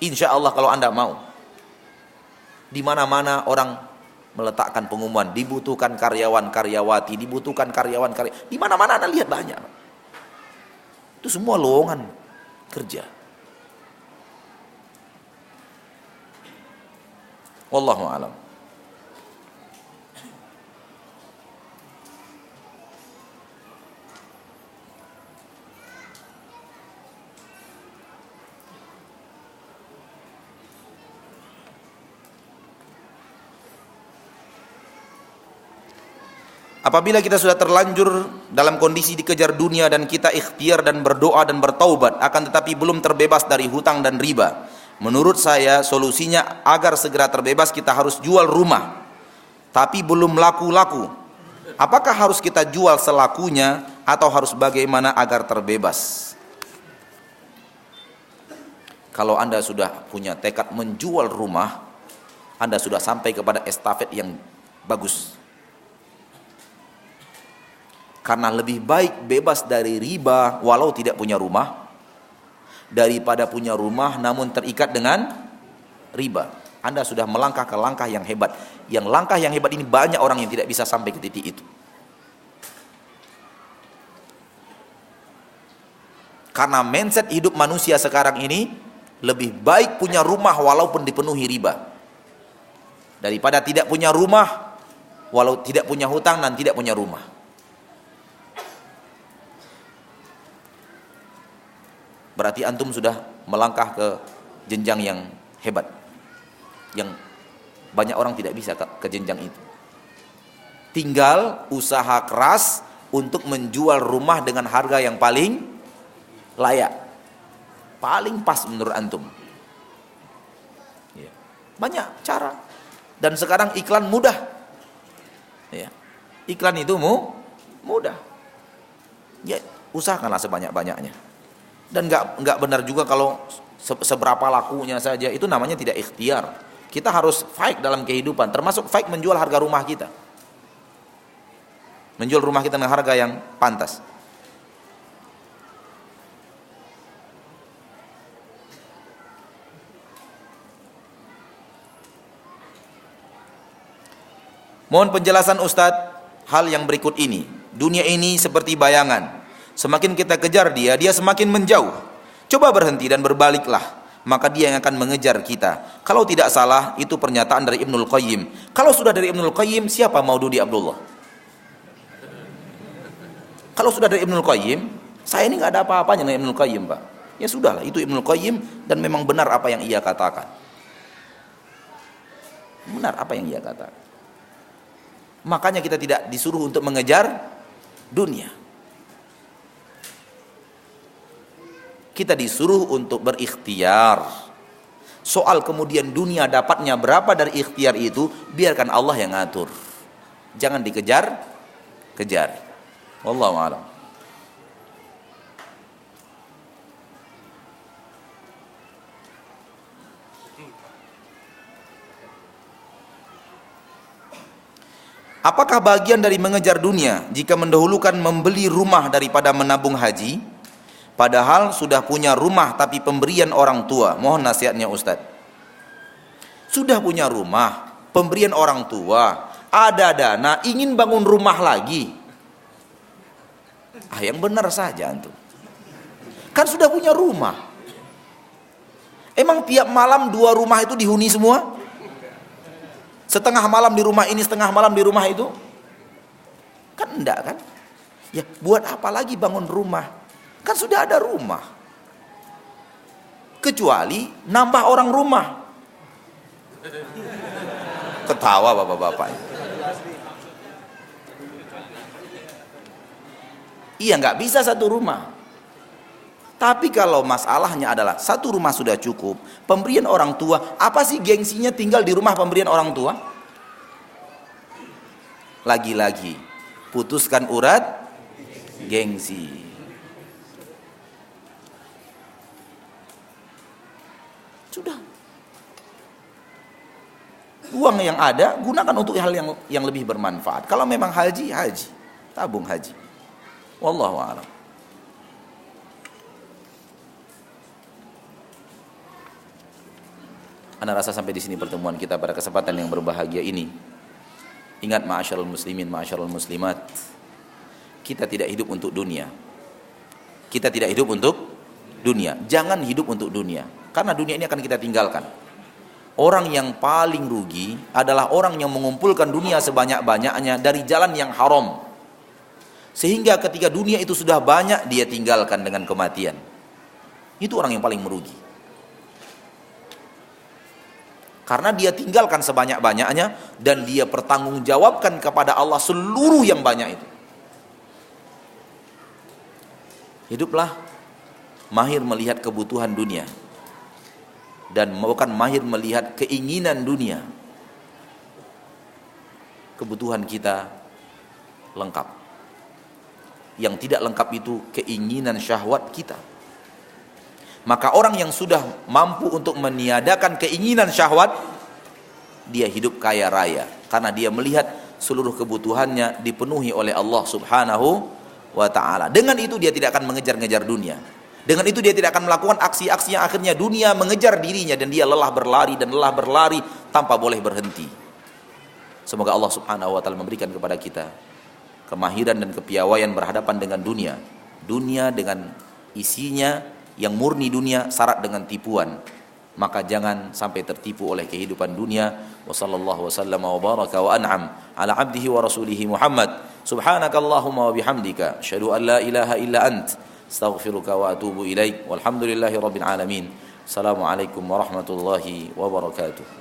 Insya Allah kalau anda mau. Di mana-mana orang meletakkan pengumuman, dibutuhkan karyawan karyawati, dibutuhkan karyawan karya. Di mana-mana anda lihat banyak. Itu semua lowongan kerja. Wallahu a'lam. Apabila kita sudah terlanjur dalam kondisi dikejar dunia dan kita ikhtiar dan berdoa dan bertaubat akan tetapi belum terbebas dari hutang dan riba. Menurut saya solusinya agar segera terbebas kita harus jual rumah. Tapi belum laku-laku. Apakah harus kita jual selakunya atau harus bagaimana agar terbebas? Kalau Anda sudah punya tekad menjual rumah, Anda sudah sampai kepada estafet yang bagus karena lebih baik bebas dari riba walau tidak punya rumah daripada punya rumah namun terikat dengan riba. Anda sudah melangkah ke langkah yang hebat. Yang langkah yang hebat ini banyak orang yang tidak bisa sampai ke titik itu. Karena mindset hidup manusia sekarang ini lebih baik punya rumah walaupun dipenuhi riba. Daripada tidak punya rumah walau tidak punya hutang dan tidak punya rumah. Berarti antum sudah melangkah ke jenjang yang hebat. Yang banyak orang tidak bisa ke, jenjang itu. Tinggal usaha keras untuk menjual rumah dengan harga yang paling layak. Paling pas menurut antum. Ya. banyak cara. Dan sekarang iklan mudah. Ya. iklan itu mu mudah. Ya usahakanlah sebanyak-banyaknya dan nggak nggak benar juga kalau seberapa lakunya saja. Itu namanya tidak ikhtiar. Kita harus fight dalam kehidupan. Termasuk fight menjual harga rumah kita. Menjual rumah kita dengan harga yang pantas. Mohon penjelasan Ustadz hal yang berikut ini. Dunia ini seperti bayangan. Semakin kita kejar dia, dia semakin menjauh. Coba berhenti dan berbaliklah, maka dia yang akan mengejar kita. Kalau tidak salah, itu pernyataan dari Ibnul Qayyim. Kalau sudah dari Ibnul Qayyim, siapa Maududi Abdullah? Kalau sudah dari Ibnul Qayyim, saya ini nggak ada apa-apanya dengan Ibnul Qayyim, Pak. Ya sudahlah, itu Ibnul Qayyim dan memang benar apa yang ia katakan. Benar apa yang ia katakan. Makanya kita tidak disuruh untuk mengejar dunia. Kita disuruh untuk berikhtiar. Soal kemudian dunia dapatnya berapa dari ikhtiar itu, biarkan Allah yang ngatur. Jangan dikejar, kejar. Wallahu a'lam. Apakah bagian dari mengejar dunia jika mendahulukan membeli rumah daripada menabung haji? Padahal sudah punya rumah tapi pemberian orang tua. Mohon nasihatnya Ustadz. Sudah punya rumah, pemberian orang tua, ada dana, ingin bangun rumah lagi. Ah, yang benar saja antum. Kan sudah punya rumah. Emang tiap malam dua rumah itu dihuni semua? Setengah malam di rumah ini, setengah malam di rumah itu? Kan enggak kan? Ya, buat apa lagi bangun rumah? Kan sudah ada rumah. Kecuali nambah orang rumah. Ketawa bapak-bapak. Iya nggak bisa satu rumah. Tapi kalau masalahnya adalah satu rumah sudah cukup, pemberian orang tua, apa sih gengsinya tinggal di rumah pemberian orang tua? Lagi-lagi, putuskan urat gengsi. Sudah. Uang yang ada gunakan untuk hal yang yang lebih bermanfaat. Kalau memang haji, haji. Tabung haji. Wallahu a'lam. Anda rasa sampai di sini pertemuan kita pada kesempatan yang berbahagia ini. Ingat ma'asyarul muslimin, ma'asyarul muslimat. Kita tidak hidup untuk dunia. Kita tidak hidup untuk dunia. Jangan hidup untuk dunia. Karena dunia ini akan kita tinggalkan. Orang yang paling rugi adalah orang yang mengumpulkan dunia sebanyak-banyaknya dari jalan yang haram. Sehingga ketika dunia itu sudah banyak dia tinggalkan dengan kematian. Itu orang yang paling merugi. Karena dia tinggalkan sebanyak-banyaknya dan dia pertanggungjawabkan kepada Allah seluruh yang banyak itu. Hiduplah mahir melihat kebutuhan dunia dan bukan mahir melihat keinginan dunia. Kebutuhan kita lengkap yang tidak lengkap itu keinginan syahwat kita. Maka orang yang sudah mampu untuk meniadakan keinginan syahwat, dia hidup kaya raya karena dia melihat seluruh kebutuhannya dipenuhi oleh Allah Subhanahu wa taala. Dengan itu dia tidak akan mengejar-ngejar dunia. Dengan itu dia tidak akan melakukan aksi-aksi yang akhirnya dunia mengejar dirinya dan dia lelah berlari dan lelah berlari tanpa boleh berhenti. Semoga Allah Subhanahu wa taala memberikan kepada kita kemahiran dan kepiawaian berhadapan dengan dunia. Dunia dengan isinya yang murni dunia syarat dengan tipuan. Maka jangan sampai tertipu oleh kehidupan dunia. Wa sallallahu wasallam wa baraka wa an'am ala abdihi wa rasulihi Muhammad. Subhanakallahumma wa bihamdika asyhadu an la ilaha illa أستغفرك وأتوب إليك والحمد لله رب العالمين. السلام عليكم ورحمة الله وبركاته.